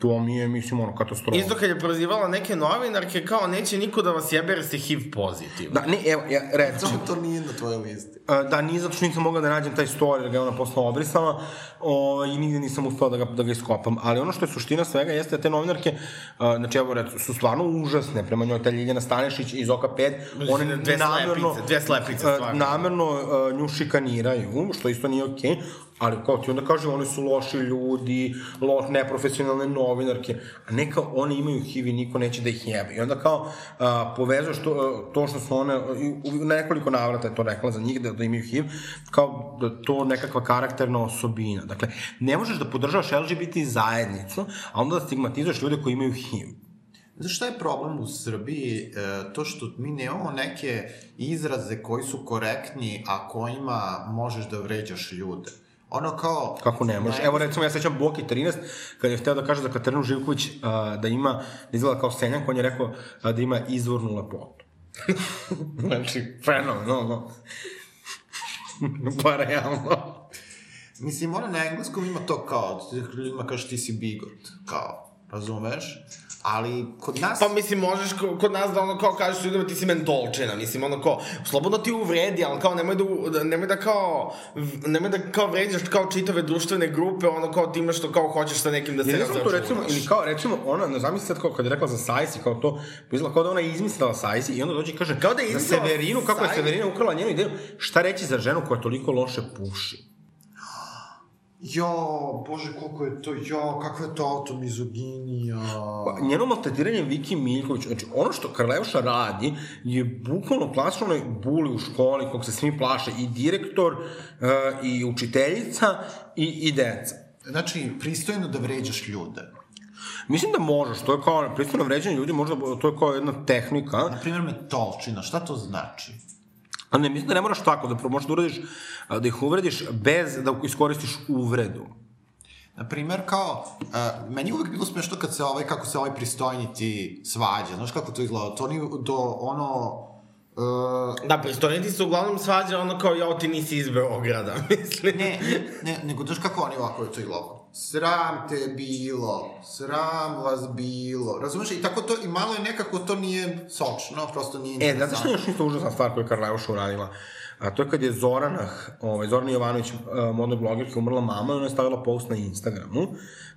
To mi je, mislim, ono, katastrofa. Isto kad je prozivala neke novinarke, kao neće niko da vas jebe jer ste HIV pozitiv. Da, ne, evo, ja, recimo, Samo to nije na tvojoj listi. E, Da, nije zato što nisam mogla da nađem taj story, jer ga je ona posle obrisala o, i nigde nisam uspela da ga, da ga iskopam. Ali ono što je suština svega jeste da te novinarke, uh, znači evo, recu, su stvarno užasne prema njoj, ta Ljiljana Stanešić iz Oka 5, one Znači, dve namerno, slepice, dve slepice, e, stvarno. namerno uh, nju šikaniraju, što isto nije okej, ali kao ti onda kaže, oni su loši ljudi, loš, neprofesionalne novinarke, a ne kao one imaju HIV i niko neće da ih jebe. I onda kao uh, povezuješ to, uh, to što su one, u, nekoliko navrata je to rekla za njih, da, da imaju HIV, kao da to nekakva karakterna osobina. Dakle, ne možeš da podržavaš LGBT zajednicu, a onda da stigmatizuješ ljude koji imaju HIV. Znaš šta je problem u Srbiji? E, to što mi nemamo neke izraze koji su korektni, a kojima možeš da vređaš ljude. Ono kao... Kako ne možeš? Evo recimo ja sećam Boki 13 kad je hteo da kaže za Katarinu Živković uh, da ima da izgleda kao senjak, on je rekao uh, da ima izvornu lepotu. znači, fenomenalno. pa realno. Mislim, ono na engleskom ima to kao, ti ljudima kažeš ti si bigot, kao. razumeš? Ali kod nas... Pa mislim, možeš ko- kod nas da ono kao kažeš ljudima ti si mentolčina, mislim ono kao, slobodno ti uvredi, ali kao nemoj da, da, nemoj da kao, nemoj da kao vređaš kao čitave društvene grupe, ono kao time što kao hoćeš sa nekim da se znam to recimo, razračunaš. ili kao recimo, ona, ne zamisli sad kao kad je rekla za Sajsi, kao to, izgleda kao da ona je izmislila Sajsi i onda dođe i kaže, Kao da je izmislila Severinu, kako je. Severina ukrala njenu ideju, šta reći za ženu koja toliko loše puši? Jo, bože, koliko je to, jo, kakva je to automizoginija. Pa, njeno maltretiranje Viki Miljković, znači ono što Karleuša radi je bukvalno klasično onaj buli u školi kog se svi plaše, i direktor, uh, i učiteljica, i, i deca. Znači, pristojno da vređaš ljude. Mislim da možeš, to je kao pristojno vređanje ljudi, možda to je kao jedna tehnika, Na primjer, metolčina, šta to znači? A ne, mislim da ne moraš tako, da možeš da uradiš, da ih uvrediš bez da iskoristiš uvredu. Na primer, kao, uh, meni je uvek bilo smešno kad se ovaj, kako se ovaj pristojniti svađa, znaš kako to izgleda, to ni do ono, uh, Da, pristojniti se uglavnom svađa ono kao, jao, ti nisi iz Beograda, mislim. ne, ne, ne, nego znaš kako oni ovako to izgleda. Sram te bilo, sram vas bilo, razumeš? I tako to, i malo je nekako to nije sočno, prosto nije E, znate što je još isto užasna stvar koju je Karleuša uradila? A to je kad je Zorana, ovaj, Zorana Jovanović, uh, modna blogerka, umrla mama i ona je stavila post na Instagramu.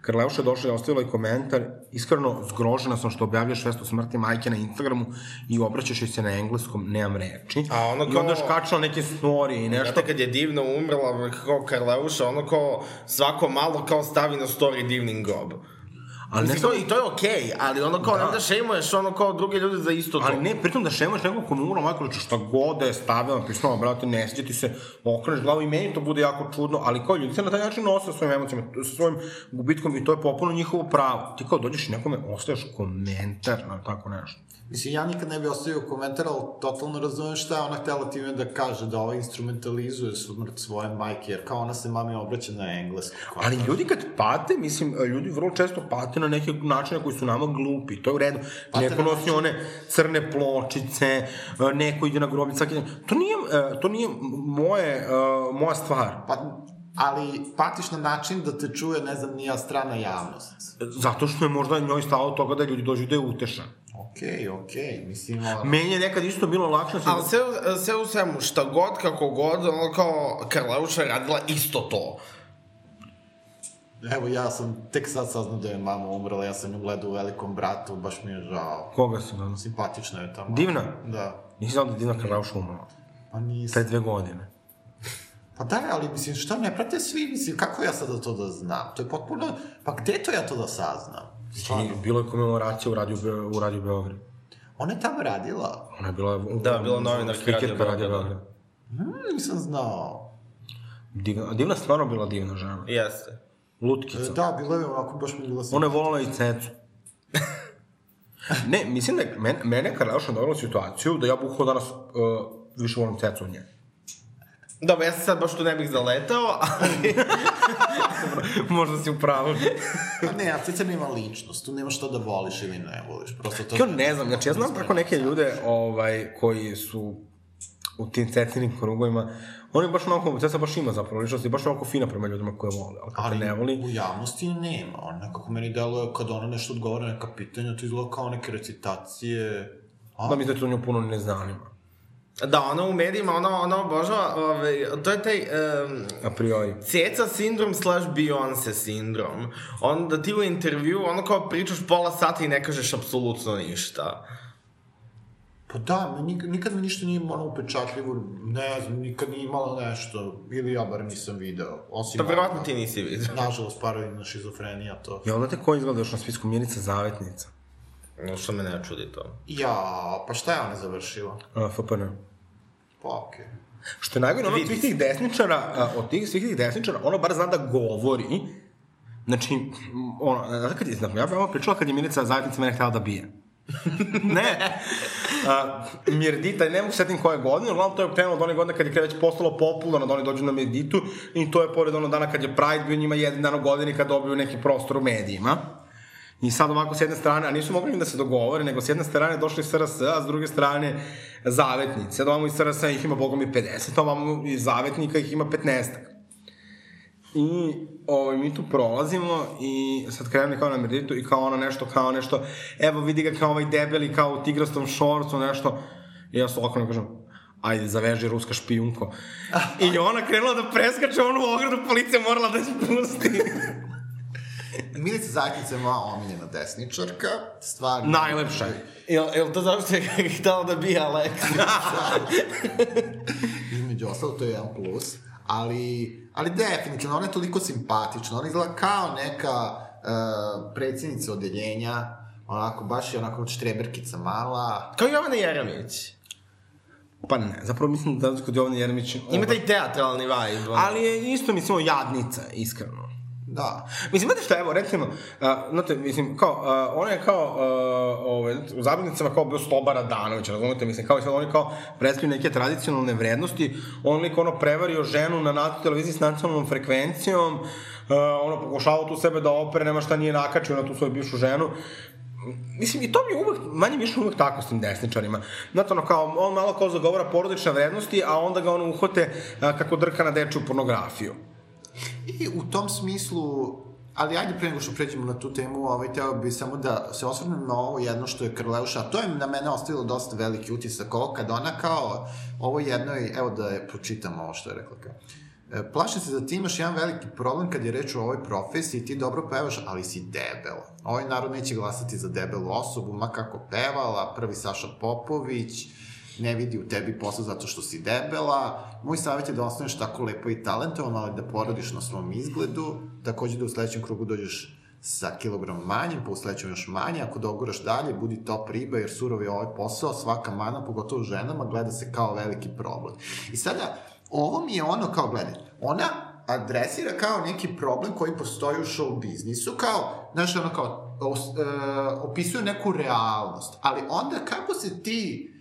Karleuša je došla i ostavila i komentar, iskreno zgrožena sam što objavljaš vest o smrti majke na Instagramu i obraćaš joj se na engleskom, nemam reči. A ono I kao- onda još kačala neke storije i nešto. Znate, kad je divno umrla, kao Karleuša, ono kao svako malo kao stavi na story divnim grob. Ali ne Mislim, samo, I to je okej, okay, ali ono kao, da. Da. šejmuješ ono kao druge ljude za isto to. Ali ne, pritom da šemaš nekog ko majka, znači šta god da je stavila, pisala, brate, ne sjeća ti se, okreneš glavu i meni to bude jako čudno, ali kao ljudi se na taj način nose sa svojim emocijama, sa svojim gubitkom i to je popuno njihovo pravo. Ti kao dođeš i nekome ostaveš komentar na tako nešto. Mislim, ja nikad ne bi ostavio komentar, ali totalno razumem šta je ona htela time da kaže, da ova instrumentalizuje smrt svoje majke, jer kao ona se mami obraća na englesku. Kao, Ali ljudi kad pate, mislim, ljudi vrlo često pate na neke načine koji su nama glupi, to je u redu. Pate neko nosi one crne pločice, neko ide na grobić svaki dan. To nije, e, to nije moje, e, moja stvar. Pa, ali patiš na način da te čuje, ne znam, nija strana javnost. Zato što je možda njoj stalo toga da ljudi dođu da je utešan. Okej, okej, mislim, ono... Meni je nekad isto bilo lakše da. Ali sve, sve u svemu, šta god, kako god, ono kao Karleuša je radila isto to. Evo, ja sam tek sad saznao da je mama umrla, ja sam nju gledao u Velikom bratu, baš mi je žao. Koga si gledao? Simpatična je ta mama. Divna? Da. Nisi znao da je Divna Karlauša umrla. Pa nisam. Pre dve godine. Pa da, ali mislim, šta ne prate svi, mislim, kako ja sada to da znam? To je potpuno, pa gde to ja to da saznam? I bilo je komemoracija u radiju, Be- u radiju Beograd. Ona je tamo radila? Ona je bila... Da, bila novinarka Radio Radio Beograda. Beograd. Hmm, nisam znao. Divna, a divna stvarno bila divna žena. Jeste. E, Lutkica. Da, bila je onako, baš mi je bila Ona je volala i cecu. ne, mislim da je mene, mene Karleuša dovela situaciju da ja bukvalo danas uh, više volim cecu od nje. Dobro, ja se sad baš tu ne bih zaletao, ali... Možda si u pravu. Pa ne, a Ceca nema ličnost, tu nema što da voliš ili ne voliš, prosto to... Ja ne znam, znači ja znam tako neke ljude ovaj, koji su u tim cecinim krugovima, oni baš onako, Ceca baš ima zapravo ličnost i baš onako fina prema ljudima koje vole, ali Ali ne voli, u javnosti nema, on nekako meni deluje kad ona nešto odgovara neka pitanja, to izgleda kao neke recitacije. A? da mi da to nju puno ne zanima, Da, ona u medijima, ona, ona obožava, ovaj, to je taj um, a priori. Ceca sindrom slash Beyoncé sindrom. Onda ti u intervju, ono kao pričaš pola sata i ne kažeš apsolutno ništa. Pa da, nikad, nikad mi ništa nije ono upečatljivo, ne znam, nikad nije imala nešto, ili ja bar nisam video, osim... Pa verovatno ti nisi vidio. Nažalost, paralelna šizofrenija, to... Ja, znate ko izgleda još na spisku Milica Zavetnica? No, što me ne čudi to. Ja, pa šta je ona završila? A, FPN. Pa okej. Što je najgore, ono od svih tih desničara, a, od tih svih tih desničara, ona bar zna da govori, znači, ono, znate kad je, znači, ja bih vama pričala kad je Milica Zavetnica mene htjela da bije. ne. A, Mirdita, ne mogu se setim koje godine, uglavnom to je krenulo od one godine kad je već postalo popularno da oni dođu na Mirditu i to je pored ono dana kad je Pride bio njima jedan dan u godini kad dobiju neki prostor u medijima. I sad ovako s jedne strane, a nisu mogli da se dogovore, nego s jedne strane došli SRS, a s druge strane zavetnici. Sad ovamo iz SRS ih ima bogom i 50, a ovamo iz zavetnika ih ima 15. I ovaj, mi tu prolazimo i sad krene kao na Merditu i kao ona nešto, kao nešto, evo vidi ga kao ovaj debeli, kao u tigrastom šorcu, nešto. I ja se ovako ne kažem, ajde, zaveži ruska špijunko. I ona krenula da preskače onu ogradu, policija morala da je spusti. Milica Zakica je moja omiljena desničarka, stvarno. Najlepša je. Jel, jel to zašto je htjela da bije Aleksa? Između ostalo, to je jedan plus. Ali, ali definitivno, ona je toliko simpatična. Ona izgleda kao neka uh, predsjednica odeljenja, onako, baš je onako štreberkica mala. Kao Jovana Jeremić. Pa ne, zapravo mislim da kod Jovana Jeremić... Ima taj teatralni vibe. ono. Ali je isto, mislimo, jadnica, iskreno. Da. Mislim, znate šta, evo, recimo, uh, znate, mislim, kao, uh, ona je kao, uh, ove, u zabavnicama kao bio Sloba Radanović, razumete, mislim, kao i sad oni kao predstavljaju neke tradicionalne vrednosti, on lik ono prevario ženu na NATO televiziji s nacionalnom frekvencijom, uh, ono pokušavao tu sebe da opere, nema šta nije nakačio na tu svoju bivšu ženu, Mislim, i to mi je uvek, manje više uvek tako s tim desničarima. Znate, ono, kao, on malo kao zagovara porodične vrednosti, a onda ga ono uhvate a, kako drka na dečju pornografiju. I u tom smislu, ali ajde pre nego što pređemo na tu temu, ovaj, teo bi samo da se osvrnem na ovo jedno što je Krleuša, to je na mene ostavilo dosta veliki utisak, ovo kad ona kao, ovo jednoj, evo da je pročitam ovo što je rekla kao, e, Plašim se da ti imaš jedan veliki problem kad je reč o ovoj profesiji, ti dobro pevaš, ali si debela. Ovaj narod neće glasati za debelu osobu, ma kako pevala, prvi Saša Popović, ne vidi u tebi posao zato što si debela. Moj savjet je da ostaneš tako lepo i talentovan, ali da porodiš na svom izgledu. Takođe da u sledećem krugu dođeš sa kilogram manjim, pa u sledećem još manje. Ako doguraš dalje, budi top riba, jer surov je ovaj posao, svaka mana, pogotovo ženama, gleda se kao veliki problem. I sada, ovo mi je ono kao, gledaj, ona adresira kao neki problem koji postoji u show biznisu, kao, znaš, ono kao, os, e, opisuje neku realnost, ali onda kako se ti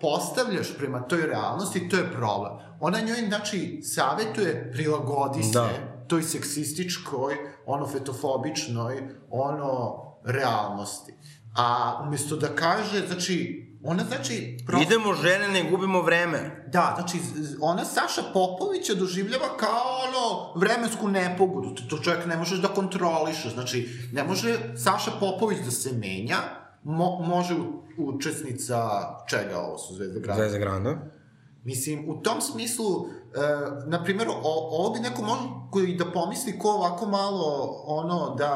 postavljaš prema toj realnosti, to je problem. Ona njoj, znači, savetuje prilagodi se Da. toj seksističkoj, ono fetofobičnoj, ono realnosti. A umesto da kaže, znači, ona znači... Prosto, Idemo žene, ne gubimo vreme. Da, znači, ona Saša Popovića doživljava kao ono vremensku nepogodu. To, to čovjek ne možeš da kontrolišeš. Znači, ne može Saša Popović da se menja, mo, može učesnica čega ovo su Zvezda Grada? Zvezda Granda. Mislim, u tom smislu, e, na primjer, o, bi neko možda i da pomisli ko ovako malo, ono, da,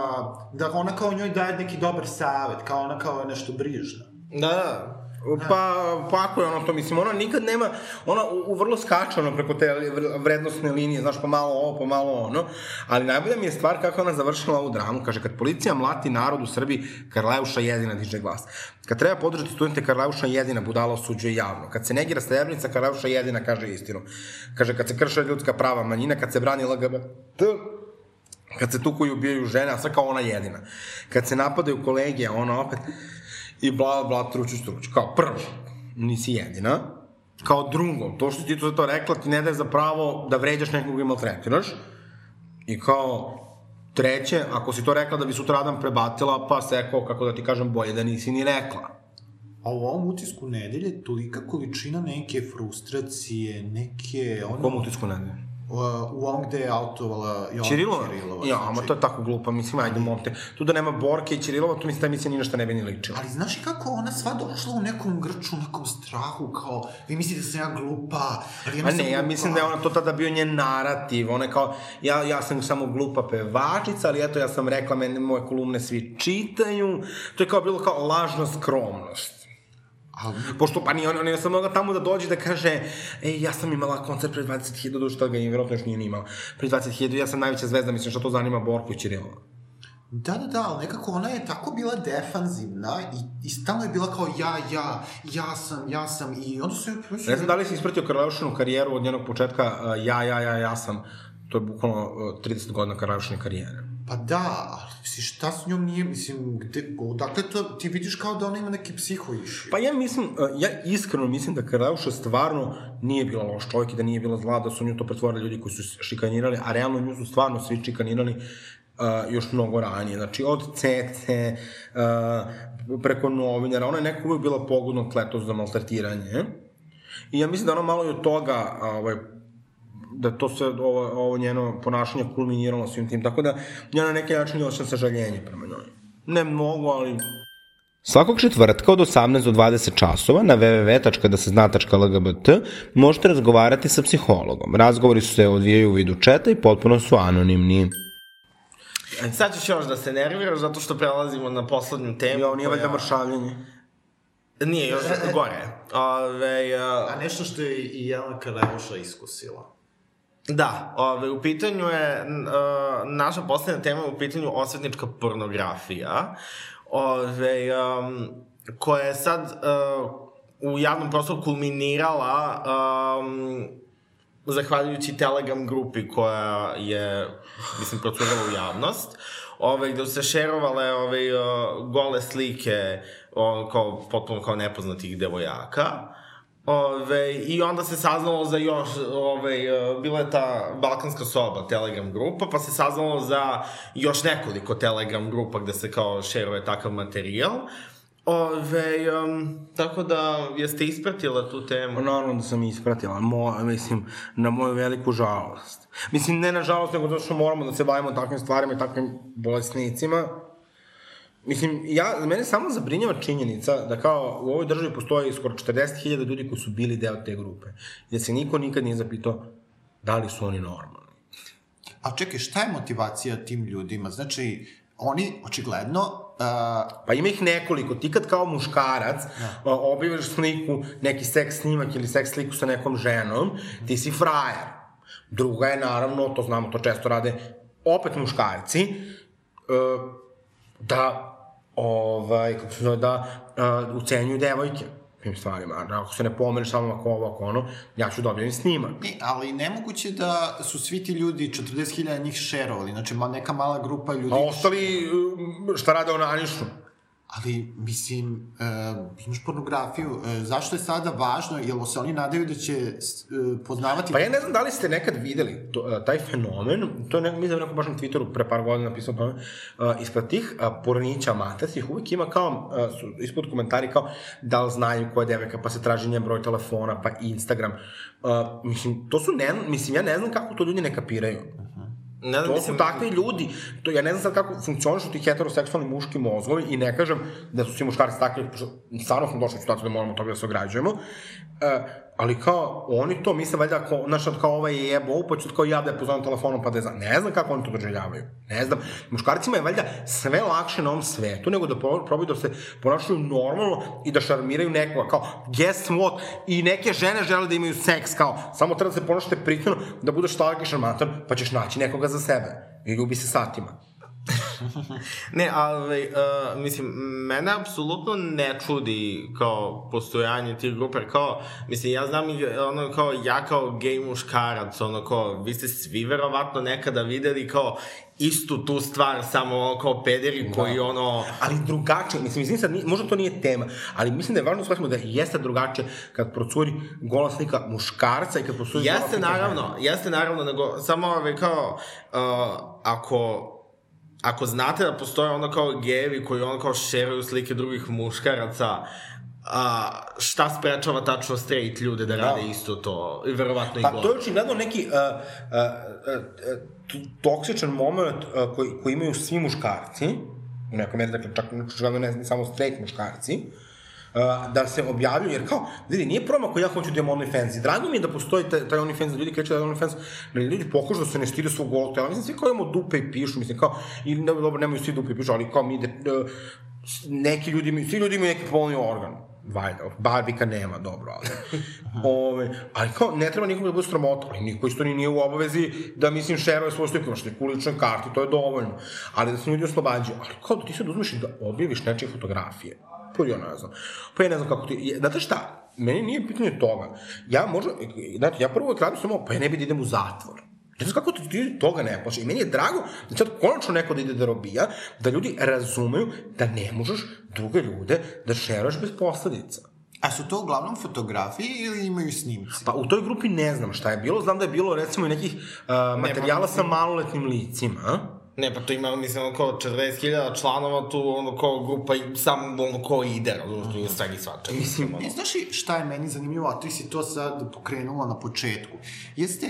da ona kao njoj daje neki dobar savet, kao ona kao nešto brižna. Da, da. Pa, pa ako je ono to, mislim, ona nikad nema, ona u, u vrlo skače ono preko te vr- vrednostne linije, znaš, pa malo ovo, pa malo ono, ali najbolja mi je stvar kako ona završila ovu dramu, kaže, kad policija mlati narod u Srbiji, Karleuša jedina diže glas. Kad treba podržati studente, Karleuša jedina budala osuđuje javno. Kad se negira Srebrenica, Karleuša jedina kaže istinu. Kaže, kad se krše ljudska prava manjina, kad se brani LGBT, kad se tuku i ubijaju žene, a sve kao ona jedina. Kad se napadaju kolege, ona opet, i bla, bla, truću, truću. Kao prvo, nisi jedina. Kao drugo, to što ti to to rekla ti ne daje za pravo da vređaš nekog i maltretiraš. I kao treće, ako si to rekla da bi sutradan prebatila, pa seko, kako da ti kažem, bolje da nisi ni rekla. A u ovom utisku nedelje tolika količina neke frustracije, neke... Ono, Kom utisku ne daje? U, ovom gde je autovala Jovana Ćirilova? Ćirilova. Ja, znači. ama to je tako glupa, mislim, ajde, monte. Tu da nema Borke i Ćirilova, tu mislim da emisija ni na šta ne bi ni ličila. Ali znaš i kako ona sva došla u nekom grču, u nekom strahu, kao, vi mislite da sam ja glupa, ali ja Ma nisam ne, ja glupa. mislim da je ona to tada bio njen narativ, ona je kao, ja, ja sam samo glupa pevačica, ali eto, ja sam rekla, mene moje kolumne svi čitaju, to je kao bilo kao lažna skromnost. Ali, Pošto, pa nije, ona nije sam mogla tamo da dođe da kaže, ej, ja sam imala koncert pre 20.000, do što ga je vjerojatno još nije ni imala. Pre 20.000, ja sam najveća zvezda, mislim što to zanima Borku i Ćirilova. da, da, da, ali nekako ona je tako bila defanzivna i, i stalno je bila kao ja, ja, ja sam, ja sam i onda se... Ne znam da li si ispratio Karleušinu karijeru od njenog početka, ja, ja, ja, ja sam, to je bukvalno uh, 30 godina Karleušine karijere. Pa da, ali mislim, šta s njom nije, mislim, gde, odakle to, ti vidiš kao da ona ima neki psihoiši. Pa ja mislim, uh, ja iskreno mislim da Karleuša stvarno nije bila loš čovjek i da nije bila zla, da su nju to pretvorili ljudi koji su šikanirali, a realno nju su stvarno svi šikanirali uh, još mnogo ranije. Znači, od Cece, uh, preko novinara, ona je neko uvijek bila pogodno kleto za maltretiranje. I ja mislim da ona malo i od toga, ovaj, da to sve, ovo, ovo njeno ponašanje kulminiralo svim tim, tako da ja na neki način osjećam sažaljenje prema njoj. Ne mnogo, ali Svakog četvrtka od 18 do 20 časova na www.dasezna.lgbt možete razgovarati sa psihologom. Razgovori su se odvijaju u vidu četa i potpuno su anonimni. Sad ćeš još da se nerviraš zato što prelazimo na poslednju temu. ovo nije valjda koja- mršavljenje. Nije, još gore. Ove, A nešto što je i Jelena Karleuša iskusila. Da, ove, u pitanju je, uh, naša poslednja tema je u pitanju osvetnička pornografija, ove, um, koja je sad uh, u javnom prostoru kulminirala um, zahvaljujući Telegram grupi koja je, mislim, procurala u javnost, ove, gde su se šerovale ove, uh, gole slike o, kao, potpuno kao nepoznatih devojaka. Ove, I onda se saznalo za još, ove, uh, bila je ta Balkanska soba, Telegram grupa, pa se saznalo za još nekoliko Telegram grupa gde se kao šeruje takav materijal. Ove, um, tako da, jeste ispratila tu temu? Naravno da sam ispratila, mo, mislim, na moju veliku žalost. Mislim, ne na žalost, nego zato što moramo da se bavimo takvim stvarima i takvim bolesnicima. Mislim, ja, mene samo zabrinjava činjenica da kao u ovoj državi postoji skoro 40.000 ljudi koji su bili deo te grupe. I da se niko nikad nije zapitao da li su oni normalni. A čekaj, šta je motivacija tim ljudima? Znači, oni očigledno uh, Pa ima ih nekoliko. Ti kad kao muškarac da. objaviš sliku, neki seks snimak ili seks sliku sa nekom ženom, ti si frajer. Druga je naravno, to znamo, to često rade opet muškarci, e, da ovaj, kako se zove, da uh, ucenjuju devojke tim stvarima. A Ako se ne pomeneš samo ako ovo, ako ono, ja ću objavim snimak. Ne, ali nemoguće da su svi ti ljudi, 40.000 njih šerovali, znači ma, neka mala grupa ljudi... A ostali, šta rade onanišu? Ali, mislim, uh, imaš pornografiju, uh, zašto je sada važno, jel se oni nadaju da će uh, poznavati... Pa ja ne znam da li ste nekad videli to, uh, taj fenomen, to je neko, mislim da neko baš na Twitteru pre par godina napisao tome, uh, ispred tih uh, pornića matasih uvijek ima kao, uh, ispod komentari kao da li znaju koja je devojka, pa se traži njen broj telefona, pa Instagram. Uh, mislim, to su, ne, mislim, ja ne znam kako to ljudi ne kapiraju. Ne znam, To mislim, su takvi ljudi. To, ja ne znam sad kako funkcionišu ti heteroseksualni muški mozgovi i ne kažem da su svi muškarci takvi, stvarno smo došli u situaciju da moramo toga da se ograđujemo, e, ali kao, oni to misle valjda, ako, znaš, kao ovaj je jebo, pa ću kao ja da je pozovem telefonom, pa da je znam. Ne znam kako oni to doživljavaju. Ne znam. Muškarcima je valjda sve lakše na ovom svetu, nego da pro- probaju da se ponašaju normalno i da šarmiraju nekoga. Kao, guess what? I neke žene žele da imaju seks, kao, samo treba da se ponašate pristojno, da budeš slatki šarmatan, pa ćeš naći nekoga za sebe. I ljubi se satima. Ne, ali, uh, mislim, mene apsolutno ne čudi kao postojanje tih grupa, kao, mislim, ja znam ono kao, ja kao gej muškarac, ono kao, vi ste svi verovatno nekada videli kao istu tu stvar, samo ono kao pederi koji ono... ali drugačije, mislim, mislim sad, možda to nije tema, ali mislim da je važno da shvatimo da jeste drugačije kad procuri gola slika muškarca i kad procuri Jeste naravno, jeste naravno, nego samo ove kao, uh, ako ako znate da postoje ono kao gejevi koji ono kao šeruju slike drugih muškaraca, a, šta sprečava tačno straight ljude da, rade isto to? I verovatno i Pa gol. to je očigledno neki uh, uh, uh, uh, toksičan moment uh, koji, koji imaju svi muškarci, u nekoj meri, dakle, čak očigledno ne, ne samo straight muškarci, uh, da se objavljuju, jer kao, vidi, nije problem ako ja hoću da imam OnlyFans. I drago mi je da postoji taj, taj OnlyFans, da ljudi kreću da je OnlyFans, da ljudi pokažu da se ne stide svog golog tela. Mislim, svi kao imamo dupe i pišu, mislim, kao, i ne, dobro, nemaju svi dupe i pišu, ali kao mi, de, uh, neki ljudi imaju, svi ljudi imaju neki polni organ. Valjda, Barbika nema, dobro, ali... Ove, ali kao, ne treba nikom da bude sramota, ali niko isto ni nije u obavezi da, mislim, šeruje svoju sliku, imaš neku ličnoj karti, to je dovoljno. Ali da se ljudi oslobađaju. Ali kao da ti sad uzmeš i da objaviš nečije fotografije. Pa ja ne znam. Pa ja ne znam kako ti... Znate šta? Meni nije pitanje toga. Ja možda... Znate, ja prvo uvek radim samo, pa ja ne bi da idem u zatvor. Ne znam kako ti toga ne plaše. I meni je drago da sad konačno neko da ide da robija, da ljudi razumeju da ne možeš druge ljude da šeruješ bez posledica. A su to uglavnom fotografije ili imaju snimci? Pa u toj grupi ne znam šta je bilo, znam da je bilo recimo i nekih uh, materijala sa maloletnim licima, a? Ne, pa to ima, mislim, ono kao 40.000 članova, tu ono kao grupa i sam ono kao ide, razumiješ, tu je svega i svačega. Mislim, Ne, znaš li šta je meni zanimljivo, a ti si to sad pokrenula na početku? Jeste,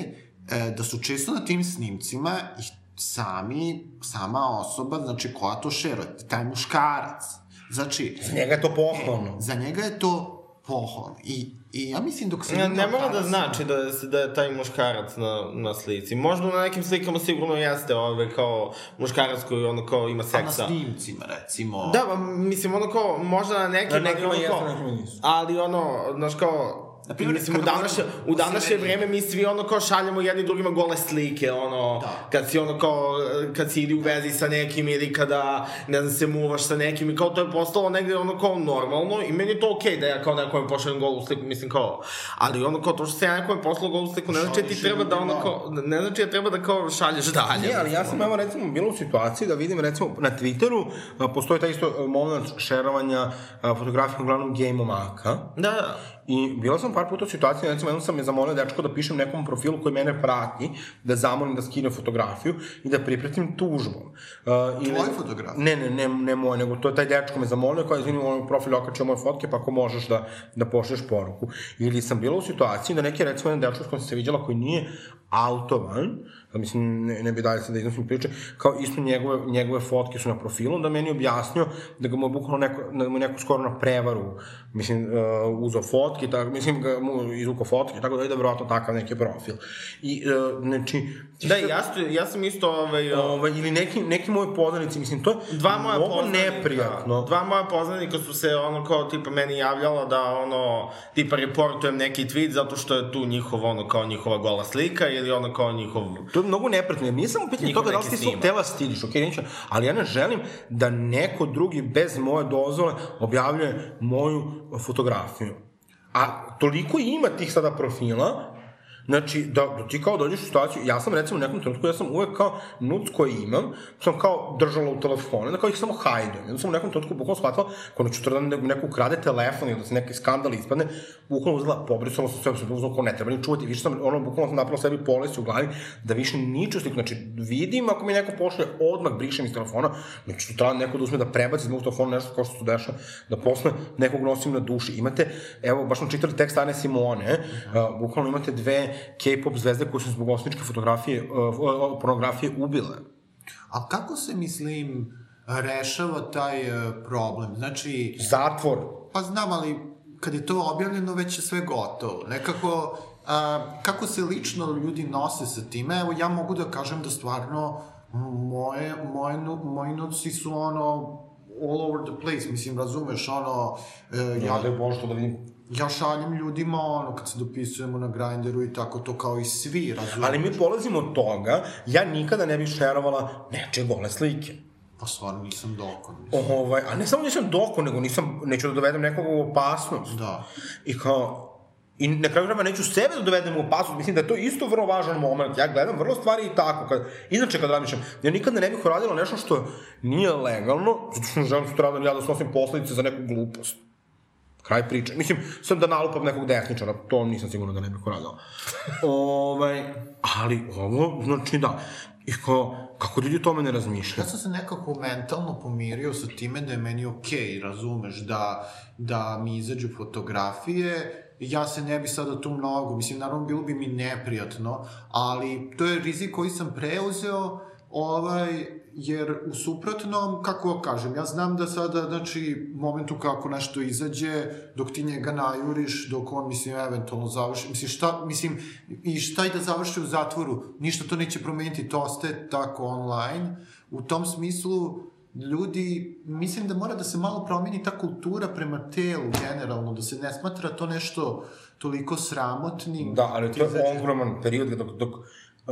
e, da su često na tim snimcima i sami, sama osoba, znači koja to šeruje, taj muškarac. Znači, Za njega je to pohvalno. za njega je to pohvalno. I, I ja mislim dok se... Ne, vidi ne mora da Alcaraz- znači da, je- da je taj muškarac na, na slici. Možda na nekim slikama sigurno jeste ove, kao muškarac koji ono kao ima Pa na seksa. snimcima, recimo. Da, ba, mislim, ono kao, možda na nekim, Na nekima ali ono kao, na nekima nisu. ali ono, znaš kao, Na primjer, mislim, u današnje, u današnje vreme mi svi ono kao šaljemo jedni drugima gole slike, ono, Da. kad si ono kao, kad si ili u vezi sa nekim ili kada, ne znam, se muvaš sa nekim i kao to je postalo negde ono kao normalno i meni je to okej da ja kao nekome pošaljem golu sliku, mislim kao, ali ono kao to što se ja nekome poslao golu sliku, ne znači da ti treba da ono kao, ne znači da treba da kao šalješ dalje. Ne, ali ja sam evo recimo bilo u situaciji da vidim recimo na Twitteru postoji taj isto a, moment šerovanja fotografija uglavnom gej momaka. Da, da. I bila sam par puta u situaciji, recimo jednom sam je zamolio dečko da pišem nekom profilu koji mene prati, da zamolim da skine fotografiju i da pripretim tužbom. Uh, ili- Tvoju fotografiju? Ne, ne, ne, ne moje, nego to je taj dečko me zamolio, kao izvini, ovaj profil okačio moje fotke, pa ako možeš da, da pošleš poruku. Ili sam bila u situaciji da neki, recimo, jedan dečko s kojim sam se viđala koji nije autovan, da mislim, ne, ne bi dalje sad da iznosim priče, kao isto njegove, njegove fotke su na profilu, da meni objasnio da ga mu je bukvalno neko, da mu neko skoro na prevaru, mislim, uh, uzao fotke, tako, mislim, ga mu izvukao fotke, tako da je da verovatno takav neki profil. I, uh, znači, Da, ja, sto, ja sam isto ovaj, Ovaj, ili neki, neki moji poznanici, mislim, to je dva moja poznanika, neprijatno. Dva moja poznanika su se ono kao tipa meni javljala da ono tipa reportujem neki tweet zato što je tu njihov ono kao njihova gola slika ili ono kao njihov To je mnogo neprijatno, jer nisam u pitanju toga da li ti snimak. tela stidiš, ok, neću, ali ja ne želim da neko drugi bez moje dozvole objavljuje moju fotografiju. A toliko ima tih sada profila, Znači, da, da ti kao dođeš u situaciju, ja sam recimo u nekom trenutku, ja sam uvek kao nuc koji imam, sam kao držala u telefone, da kao ih samo hajdujem. Onda sam u nekom trenutku bukvalno shvatila, kao neću da ne- neko ukrade telefon ili da se neki skandal ispadne, bukvalno uzela, pobrisala sam sve, sam uzela kao ne treba ni čuvati, više sam, ono, bukvalno sam napravila sebi polis u glavi, da više niču sliku, znači, vidim ako mi neko pošle, odmah brišem iz telefona, znači, sutra neko da uzme da prebaci iz mog telefona nešto kao što se dešava, da posle nekog nosim na duši. Imate, evo, baš smo čitali tekst Ane Simone, uh, bukvalno imate dve K-pop zvezde koje su zbog osničke fotografije, uh, pornografije ubile. A kako se, mislim, rešava taj e, problem? Znači, Zatvor. pa znam, ali kad je to objavljeno, već je sve gotovo. Nekako, a, kako se lično ljudi nose sa time, evo ja mogu da kažem da stvarno moje, moje, moji nuci su ono all over the place, mislim, razumeš, ono, e, Ja ja, da je Bože to da vidim. Ja šaljem ljudima, ono, kad se dopisujemo na Grindru i tako to kao i svi, razumeš? Ali mi polazimo od toga, ja nikada ne bih šerovala nečije gole slike. Pa stvarno nisam dokon, mislim. Ovaj, a ne samo nisam doko, nego nisam, neću da dovedem nekoga u opasnost. Da. I kao, I na kraju krajeva neću sebe da dovedem u opasnost, mislim da je to isto vrlo važan moment. Ja gledam vrlo stvari i tako. Kad, inače kad razmišljam, ja nikada ne bih uradila nešto što nije legalno, zato što želim sutra da ja da snosim posledice za neku glupost. Kraj priče. Mislim, sam da nalupam nekog desničara, to nisam sigurno da ne bih uradila. ovaj, ali ovo, znači da. I kao, kako ljudi o tome ne razmišljaju? Ja sam se nekako mentalno pomirio sa time da je meni okej, okay, razumeš, da, da mi izađu fotografije, ja se ne bi sada tu mnogo, mislim, naravno bilo bi mi neprijatno, ali to je rizik koji sam preuzeo, ovaj, jer u suprotnom, kako kažem, ja znam da sada, znači, momentu kako nešto izađe, dok ti njega najuriš, dok on, mislim, eventualno završi, mislim, šta, mislim, i šta i da završi u zatvoru, ništa to neće promeniti, to ostaje tako online, u tom smislu, ljudi, mislim da mora da se malo promeni ta kultura prema telu generalno, da se ne smatra to nešto toliko sramotnim. Da, ali to je ogroman period dok, dok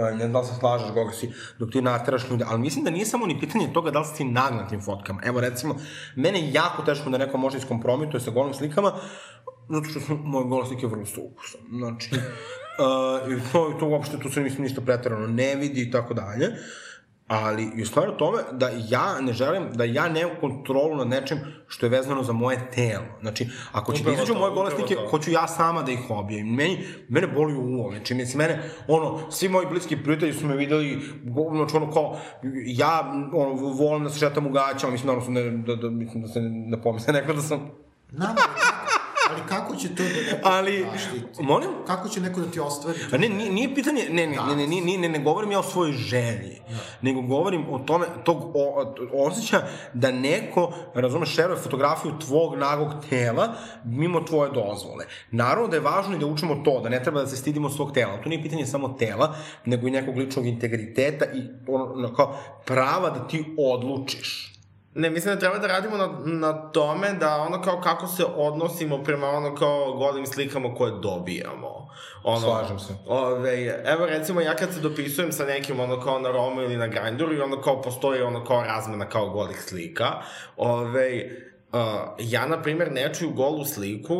ne znam da li se slažeš koga si, dok ti nateraš ljude, ali mislim da nije samo ni pitanje toga da li si nagnan tim fotkama. Evo recimo, mene je jako teško da neko može iskompromituje sa golim slikama, zato što su moje gole slike vrlo su ukusom. Znači, uh, to, to uopšte, tu se mislim ništa pretarano ne vidi i tako dalje. Ali, i u stvari u tome da ja ne želim, da ja nemam kontrolu nad nečim što je vezano za moje telo. Znači, ako će da izađu moje to. hoću ja sama da ih objavim. Meni, mene boli uvo, znači, mislim, mene, ono, svi moji bliski prijatelji su me videli, znači, ono, kao, ja, ono, volim da se šetam u gaćama, mislim, naravno, ne, da, da, mislim, da se ne pomisle neko da sam Znam, ali kako, će to da neko Ali, zaštiti? molim? Kako će neko da ti ostvari? Pa ne, nije, nije pitanje, ne, ne, ne, ne, ne, ne, ne, ne govorim ja o svojoj želji, nego govorim o tome, tog o, o, osjeća da neko, razumeš, šeruje fotografiju tvog nagog tela mimo tvoje dozvole. Naravno da je važno i da učimo to, da ne treba da se stidimo svog tela. To nije pitanje samo tela, nego i nekog ličnog integriteta i ono, kao prava da ti odlučiš. Ne, mislim da treba da radimo na, na tome da ono kao kako se odnosimo prema ono kao golim slikama koje dobijamo. Ono, Slažem se. Ove, evo recimo ja kad se dopisujem sa nekim ono kao na Romu ili na Grindru i ono kao postoji ono kao razmena kao golih slika, ove, Uh, ja, na primjer, nečiju golu sliku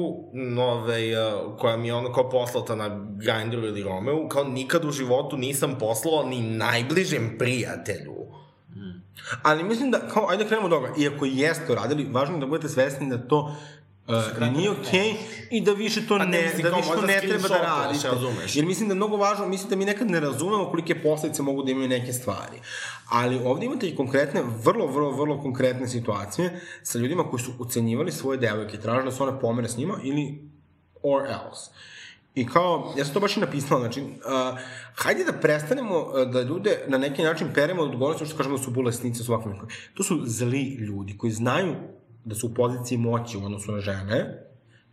ove, uh, koja mi je ono kao poslata na Grindru ili Romeu, kao nikad u životu nisam poslao ni najbližem prijatelju. Ali mislim da, kao, ajde da krenemo od toga, iako jeste uradili, važno je da budete svesni da to Uh, nije okej okay, i da više to Pa ne, mislim, da više to ne treba da screenshotuješ, radite. Jer mislim da je mnogo važno, mislim da mi nekad ne razumemo kolike posledice mogu da imaju neke stvari. Ali ovde imate i konkretne, vrlo, vrlo, vrlo konkretne situacije sa ljudima koji su ucenjivali svoje devojke tražili da se one pomere s njima ili or else. I kao, ja sam to baš i napisala, znači, uh, hajde da prestanemo uh, da ljude na neki način peremo od odgovornosti, što kažemo da su bolesnice, su ovakve. To su zli ljudi koji znaju da su u poziciji moći u odnosu na žene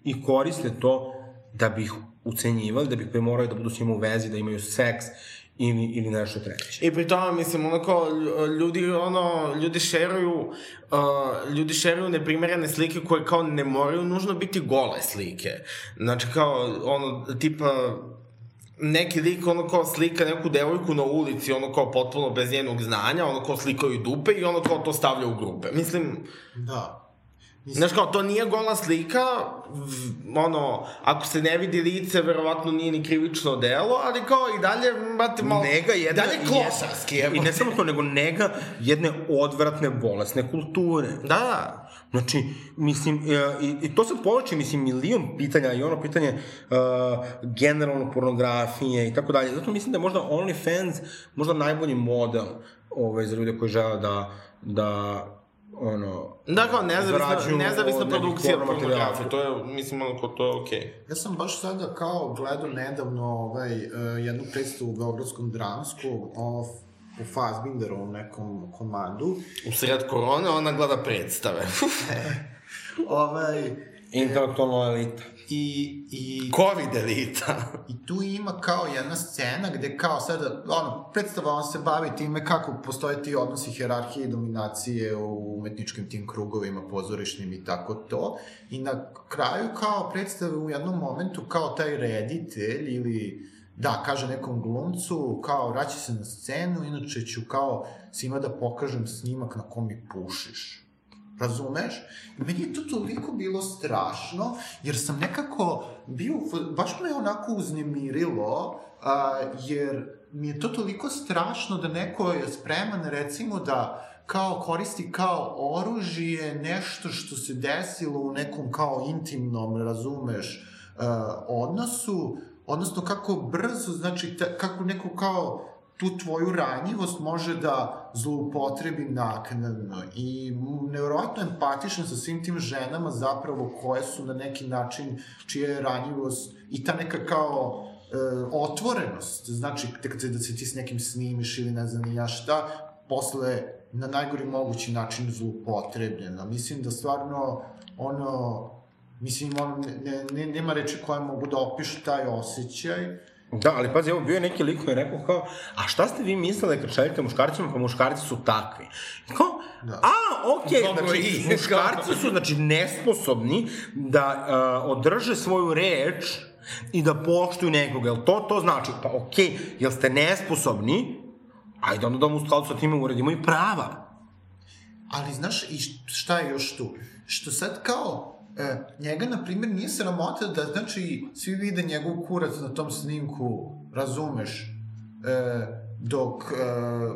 i koriste to da bi ih ucenjivali, da bi ih primorali da budu s njima u vezi, da imaju seks ili, ili nešto treće. I pri tome, mislim, ono kao, ljudi, ono, ljudi šeruju, uh, ljudi šeruju neprimerene slike koje kao ne moraju nužno biti gole slike. Znači, kao, ono, tipa, neki lik, ono kao slika neku devojku na ulici, ono kao potpuno bez njenog znanja, ono kao slikaju dupe i ono kao to stavlja u grupe. Mislim, Da. Znaš kao, to nije gola slika, ono, ako se ne vidi lice, verovatno nije ni krivično delo, ali kao i dalje, brate, malo... nega jedna... Dalje klošarski, I evo. ne samo to, nego nega jedne odvratne, bolesne kulture. Da, da. Znači, mislim, e, i, i to sad povlači, mislim, milion pitanja i ono pitanje uh, generalno pornografije i tako dalje. Zato mislim da je možda OnlyFans možda najbolji model ovaj, za ljude koji žele da, da ono, Da, kao nezavisna, nezavisna produkcija materijala. pornografije, to je, mislim, kao, to je okej. Okay. Ja sam baš sada kao gledao nedavno ovaj, uh, jednu predstavu u Beogradskom dramsku o, o Fassbinderovom nekom komandu. U sred korone ona gleda predstave. Ovaj, Intelektualna elita. I, i, Covid elita. I tu ima kao jedna scena gde kao sada, ono, predstava on se bavi time kako postoje ti odnosi hjerarhije i dominacije u umetničkim tim krugovima, pozorišnim i tako to. I na kraju kao predstave u jednom momentu kao taj reditelj ili da, kaže nekom glumcu, kao vraća se na scenu, inače ću kao svima da pokažem snimak na kom mi pušiš. Razumeš? I meni je to toliko bilo strašno, jer sam nekako bio, baš me onako uznemirilo, a, jer mi je to toliko strašno da neko je spreman, recimo, da kao koristi kao oružje nešto što se desilo u nekom kao intimnom, razumeš, a, odnosu, odnosno kako brzo, znači, ta, kako neko kao tu tvoju ranjivost može da zloupotrebi naknadno i nevjerovatno empatičan sa svim tim ženama zapravo koje su na neki način čija je ranjivost i ta neka kao e, otvorenost, znači tek da se ti s nekim snimiš ili ne znam ja šta, posle na najgori mogući način zloupotrebljena. Mislim da stvarno ono, mislim, ono, ne, ne, nema reči koje mogu da opišu taj osjećaj, Da, ali pazi, evo, bio je neki lik koji je rekao kao, a šta ste vi mislili kad šaljete muškarcima, pa muškarci su takvi? I kao, da. a, okej, okay, Dobro, znači, i- muškarci su, znači, nesposobni da uh, održe svoju reč i da poštuju nekoga, jel to, to znači, pa okej, okay, jel ste nesposobni, ajde onda da mu u skladu sa time uredimo i prava. Ali znaš, i šta je još tu? Što sad kao, e, njega, na primjer, nije sramota da, znači, svi vide njegov kurac na tom snimku, razumeš, e, dok e,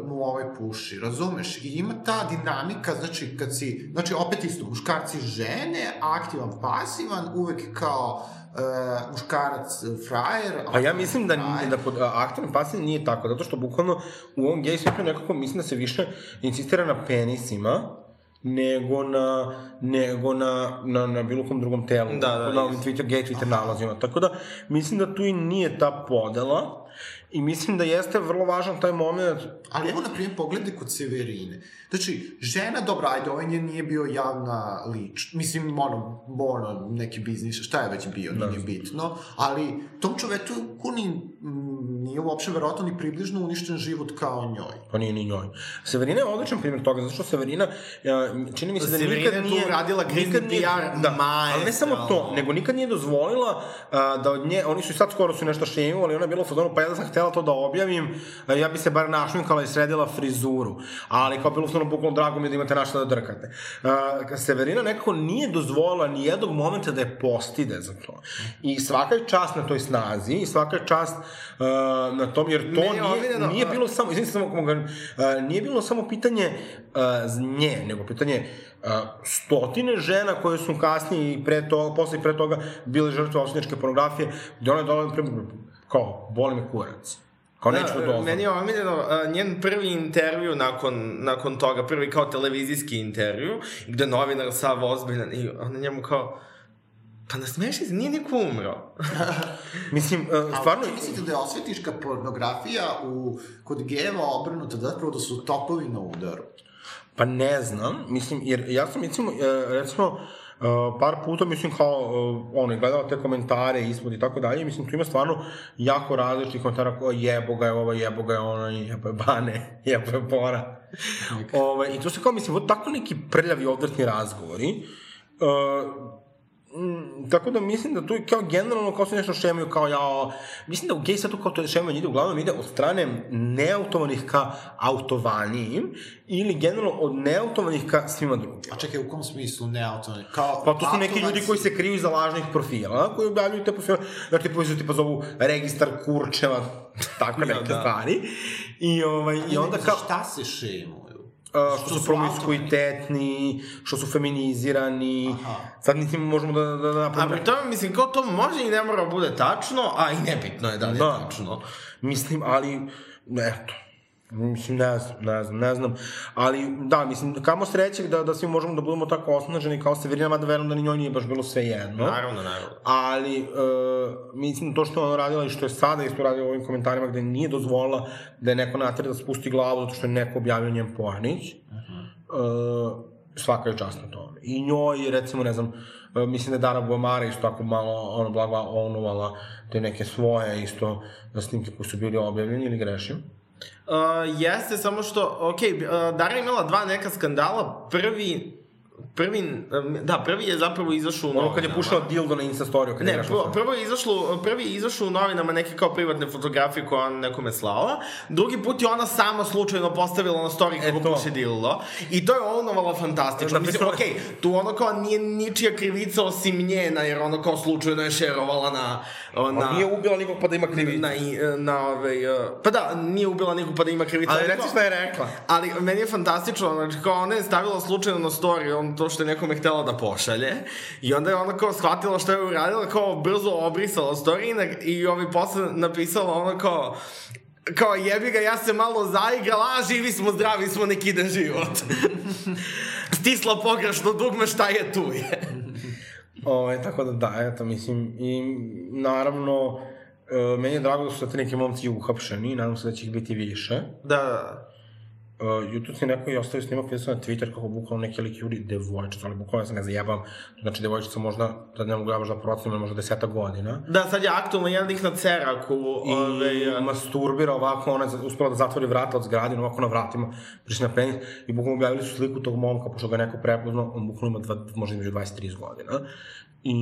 mu ovaj puši, razumeš? I ima ta dinamika, znači, kad si, znači, opet isto, muškarci žene, aktivan, pasivan, uvek kao e, muškarac e, frajer. Pa ja mislim da, frajer. da kod a, aktivne pasivne nije tako, zato što bukvalno u ovom gej svijetu nekako mislim da se više insistira na penisima nego na, nego na, na, na bilo kom drugom telu. Da, da, na ovim Twitter, gay Twitter nalazima. Tako da, mislim da tu i nije ta podela i mislim da jeste vrlo važan taj moment Ali evo, na primjer, pogledaj kod Severine. Znači, žena, dobra, ajde, ovaj nije bio javna lič. Mislim, ono, ono, neki biznis, šta je već bio, nije da. bitno. Ali, tom čoveku ni, mm, nije uopšte verovatno ni približno uništen život kao njoj. Pa nije ni njoj. Severina je odličan primjer toga, zato što Severina, ja, čini mi se da Severina nikad nije... tu radila nikad nije, PR da, ali ne samo to, nego nikad nije dozvolila a, da od nje, oni su i sad skoro su nešto šemovali, ona je bila u fazonu, pa ja da sam htela to da objavim, a, ja bi se bar našminkala i sredila frizuru, ali kao bilo stvarno bukvalno drago mi je da imate našta da drkate. Uh, Severina nekako nije dozvolila ni jednog momenta da je postide za to. I svaka je čast na toj snazi i svaka je čast uh, na tom, jer to nije, nije, nije bilo samo, izvinite samo, uh, nije bilo samo pitanje uh, nje, nego pitanje uh, stotine žena koje su kasnije i pre toga, posle i pre toga bile žrtve osnovničke pornografije, gde ona je dala, kao, boli me kurac Kao neću da, dozvam. Meni je omiljeno uh, njen prvi intervju nakon, nakon toga, prvi kao televizijski intervju, gde novinar sav ozbiljan i ona njemu kao, Pa nasmeši se, nije niko umro. Mislim, uh, stvarno... Ali mislite da je osvetiška pornografija u, kod geva obrnuta, da zapravo da su topovi na udaru? Pa ne znam, mislim, jer ja sam, recimo, recimo, Uh, par puta, mislim, kao, uh, ono, gledala te komentare ispod i tako dalje, mislim, tu ima stvarno jako različitih komentara, kao jebo ga je ovo, jebo ga je ono, jebo je bane, jebo je bora. Ove, ovaj, I to se kao, mislim, tako neki prljavi, odvrtni razgovori, uh, tako da mislim da tu kao generalno kao se nešto šemaju kao ja, mislim da u gej svetu kao to šemanje ide uglavnom ide od strane neautovanih ka autovanijim ili generalno od neautovanih ka svima drugim. A čekaj, u kom smislu neautovanih? Kao pa to su neki ljudi koji se kriju iza lažnih profila, koji objavljuju te profile, da ti povisu tipa zovu registar Kurčeva, tako neke da. stvari. I, ovaj, i onda kao... Šta se šemu? Uh, što su promiskuitetni, što su feminizirani. Aha. Sad mislim možemo da, da, da napravimo... A pri tome, mislim, kao to može i ne mora da bude tačno, a i nebitno je da li je da. tačno. Mislim, ali, eto, Mislim, ne znam, ne znam, ne znam. Ali, da, mislim, kamo sreće da, da svi možemo da budemo tako osnaženi kao Severina, mada verujem da ni njoj nije baš bilo sve jedno. Naravno, naravno. Ali, uh, mislim, to što je ona radila i što je sada isto radila u ovim komentarima gde nije dozvolila da je neko natred da spusti glavu zato što je neko objavio njen pornić, uh -huh. uh, svaka je čast na tome. I njoj, recimo, ne znam, uh, mislim da je Dara Buamara isto tako malo, ono, blaga onovala te neke svoje isto snimke koje su bili objavljeni ili grešim. Uh, jeste, samo što, ok, uh, Dara imala dva neka skandala. Prvi, prvi, da, prvi je zapravo izašao u novinama. Ono kad je pušao dildo na Insta story, kad ne, je prvo, prvo je izašlo, prvi je izašao u novinama neke kao privatne fotografije koje ona nekome slala. Drugi put je ona sama slučajno postavila na story kako e, puši dildo. I to je onovala fantastično. Da, Mislim, okej, okay, tu ono kao nije ničija krivica osim njena, jer ono kao slučajno je šerovala na... na nije ubila nikog pa da ima krivicu. Na, na, ove, pa da, nije ubila nikog pa da ima krivicu. Ali reci šta je rekla. Ali meni je fantastično, znači kao ona je stavila slučajno na story, on to što je nekome htela da pošalje. I onda je ona kao shvatila što je uradila, kao brzo obrisala story i, i ovi posle napisala ono kao kao jebi ga, ja se malo zaigrala, a živi smo, zdravi smo, neki dan život. Stisla pogrešno dugme, šta je tu je. Ove, tako da da, eto, mislim, i naravno, e, meni je drago da su te neki momci uhapšeni, nadam se da će ih biti više. Da, da, da. Uh, YouTube si neko i ostavio snimak video sam na Twitter kako bukvalno neki lik juri devojčica, ali bukvalno se ne zajebam. Znači devojčica možda, da ne mogu ja možda procenim, možda deseta godina. Da, sad je aktualno jedan lik na Ceraku. I ove, masturbira ovako, ona je uspela da zatvori vrata od zgrade, ovako na vratima, prišli na penis i bukvalno objavili su sliku tog momka, pošto ga neko prepoznao, on bukvalno ima dva, možda između 23 godina. I,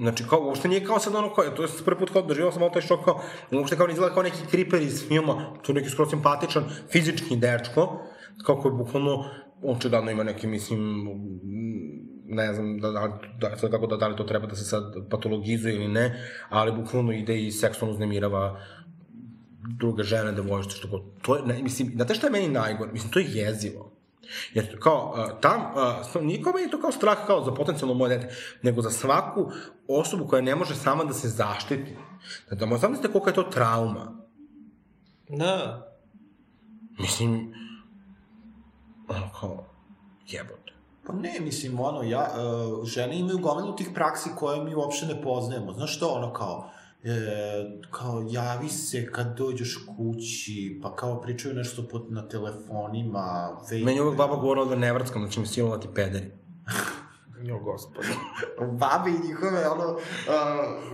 znači, kao, uopšte nije kao sad ono, kao, to je prvi put kao doživao sam malo taj šok, kao, uopšte kao ne izgleda kao neki kriper iz filma, to je neki skoro simpatičan, fizički dečko, kao koji bukvalno, očigledno ima neki, mislim, ne znam da, da, da, sad kako da, da li to treba da se sad patologizuje ili ne, ali bukvalno ide i seksualno uznemirava druge žene, devojčice, što god. To je, ne, mislim, znate šta je meni najgore? Mislim, to je jezivo. Jer kao, tam, nije kao meni to kao strah kao za potencijalno moje dete, nego za svaku osobu koja ne može sama da se zaštiti. Da, da možda mislite koliko je to trauma. Da. Mislim, ono kao, jebote. Pa ne, mislim, ono, ja, uh, žene imaju gomilu tih praksi koje mi uopšte ne poznajemo. Znaš što, ono, kao, e, kao, javi se kad dođeš kući, pa kao pričaju nešto pod, na telefonima, Viber. Meni uvek baba govorila da ne vrckam, da će mi silovati pederi. Jo, gospode. Babe i njihove, ono, uh,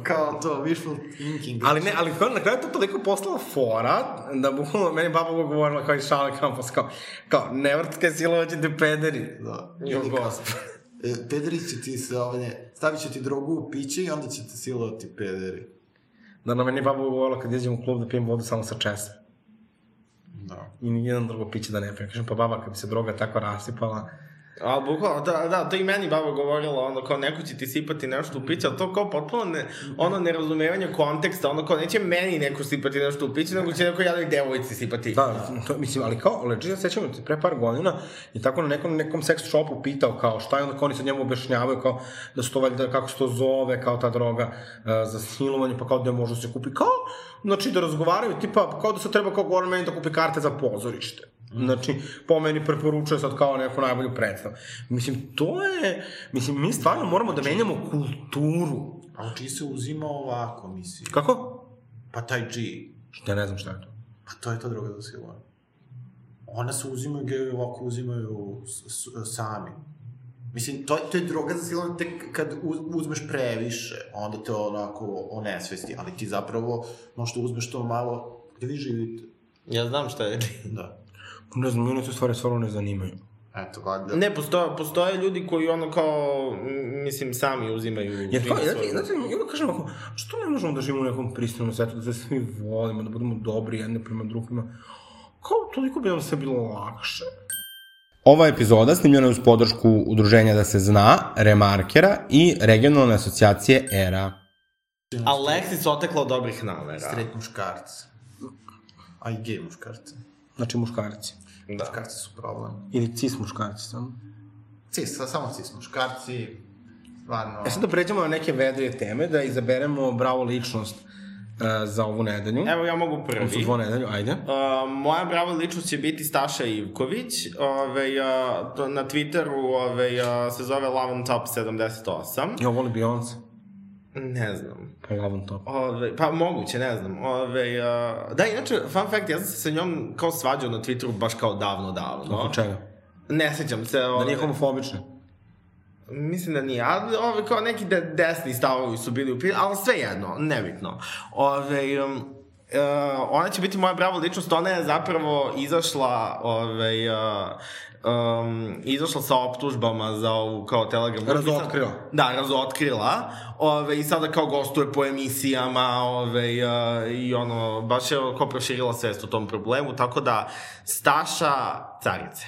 kao to, wishful thinking. Ali ne, ali kao, na kraju to toliko postala fora, da bukvalno meni baba uvek govorila kao i šale kampus, kao, kao, ne vrtkaj silovaće te pederi. Da. Jo, gospod. e, Pederi će ti se, ovdje, stavit će ti drogu u piće i onda će te silovati pederi. Da, na meni baba uvek govorila kad idem u klub da pijem vodu samo sa česa. Da. I nijedan drugo piće da ne pijem. Kažem, pa baba, kad bi se droga tako rasipala, A bukvalno, da, da, to i meni baba govorila, ono, kao neko će ti sipati nešto u piće, ali to kao potpuno ne, ono, nerazumevanje konteksta, ono, kao neće meni neko sipati nešto u piće, nego će neko jednoj devojci sipati. Da, to, mislim, ali kao, legit, ja sećam da pre par godina i tako na nekom, nekom sex shopu pitao kao šta je onda kao oni sad njemu objašnjavaju kao da su to valjda, kako se to zove, kao ta droga uh, za silovanje, pa kao da može da se kupi, kao, znači da razgovaraju, tipa, kao da se treba kao gore meni da kupi karte za pozorište. Znači, po meni preporučuje sad kao neku najbolju predstavu. Mislim, to je, mislim, mi stvarno moramo da menjamo kulturu. A u čiji se uzima ovako, mislim? Kako? Pa taj G. Što ja ne znam šta je to. Pa to je ta droga za silovanje. Ona se uzimaju, geovi ovako uzimaju sami. Mislim, to, to je droga za silovanje tek kad uz, uzmeš previše, onda te onako onesvesti, ali ti zapravo možda uzmeš to malo, gde vi živite? Ja znam šta je. Da. Ne znam, mene se stvari stvarno ne zanimaju. Eto, valjda. Ne, postoje, postoje ljudi koji ono kao, mislim, sami uzimaju... Jer kao, ja, ja uvek kažem ovako, što ne možemo da živimo u nekom pristojnom svetu, da se svi volimo, da budemo dobri jedne prema drugima? Kao, toliko bi nam sve bilo lakše. Ova epizoda snimljena je uz podršku udruženja Da se zna, Remarkera i regionalne asocijacije ERA. Alexis otekla od dobrih namera. Straight muškarci. A i gej muškarci. Znači muškarci. Da. Muškarci su problem. Ili cis muškarci, samo. Cis, samo cis muškarci, stvarno... E sad da pređemo na neke vedrije teme, da izaberemo bravo ličnost uh, za ovu nedelju. Evo ja mogu prvi. Odnosno dvo nedelju, ajde. Uh, moja brava ličnost će biti Staša Ivković, ove, uh, to na Twitteru ove, uh, se zove Love on Top 78. Ja volim Beyoncé. Ne znam. Pa Love on Top. Ove, pa moguće, ne znam. Ove, uh, da, inače, fun fact, ja sam se sa njom kao svađao na Twitteru baš kao davno, davno. Oko čega? Ne sećam se. Da Ove, nije homofobična. Mislim da nije, ali ove, kao neki de, desni stavovi su bili u pitanju, ali sve jedno, nebitno. Ove, um, Uh, ona će biti moja brava ličnost, ona je zapravo izašla ove, uh, um, izašla sa optužbama za ovu kao telegram. Razotkrila. Da, razotkrila. Ove, I sada kao gostuje po emisijama ove, uh, i ono, baš je kao proširila svest o tom problemu, tako da Staša carice.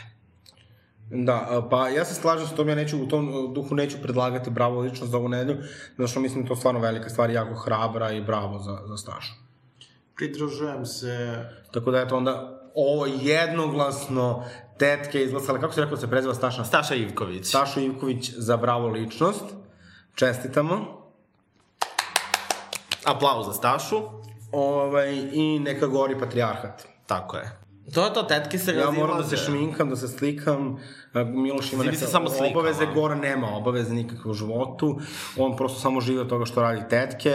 Da, pa ja se slažem s tom, ja neću u tom uh, duhu neću predlagati bravo ličnost za ovu nedelju, zato što mislim da to stvarno velika stvar, jako hrabra i bravo za, za Stašu. Pridružujem se... Tako da eto onda ovo jednoglasno tetke izglasale, kako se rekao da se preziva Staša? Staša Ivković. Stašo Ivković za bravo ličnost. Čestitamo. Aplauz za Stašu. Ovaj, I neka gori patrijarhat. Tako je. To je to, tetke se Ja razilaze. moram da se šminkam, da se slikam. a, Miloš ima neke samo slikao, obaveze, a? Goran nema obaveze nikakve u životu. On prosto samo živi od toga što radi tetke,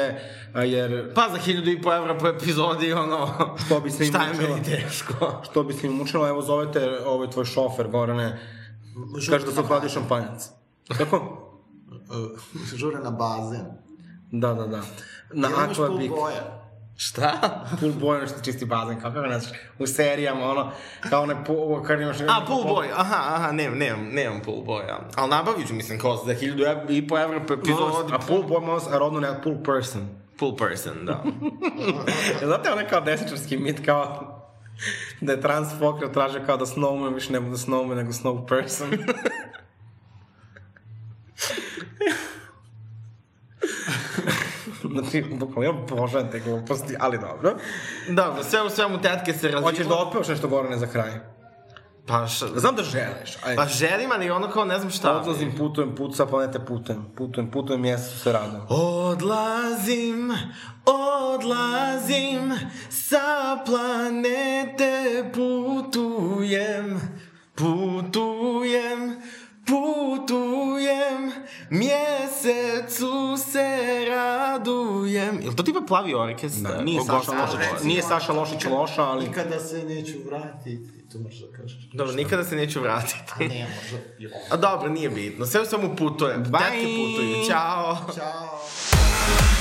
jer Pa za hiljadu i po evra po epizodi, ono... Što bi se im Šta je meni teško? što bi se im učilo, evo zovete ovaj tvoj šofer, Gorane, kaže da se hladi šampanjac. Kako? Žure na bazen. Da, da, da. Na Aqua Big. boja. Šta? Pool boy, nešto čisti bazen, kako ga znaš, u serijama, ono, kao onaj pool, kad imaš... A, pool boy, aha, aha, nemam, nemam, nemam pool boya. Ali nabavit ću, mislim, kao za hiljadu i po evra po epizodi. A pool boy, malo, a rodno ne, pool person. Pool person, da. Znate, onaj kao desničarski mit, kao da je trans pokret traže kao da snowman više ne bude snowman, nego snow person. znači, bukvalno, ja obožavam te gluposti, ali dobro. Dobro, sve u svemu tetke se razilaze. Hoćeš da otpevaš nešto Gorane za kraj? Pa, š... Znam da želiš, ajde. pa želim, ali ono kao ne znam šta. Odlazim, putujem, put sa planete putujem, putujem, putujem, mjesecu se radim. Odlazim, odlazim, sa planete putujem, putujem, Putujem, mjesecu se radujem. Jel to tipa plavi orkestar? Da, nije, O, Saša. Lošić, nije Saša Lošić loša, ali... Nikada se neću vratiti, to možeš da kažeš. Dobro, nikada se neću vratiti. Ne, možda. A dobro, nije bitno. Sve samo putujem. Bye. Tetke putuju. Ćao. Ćao.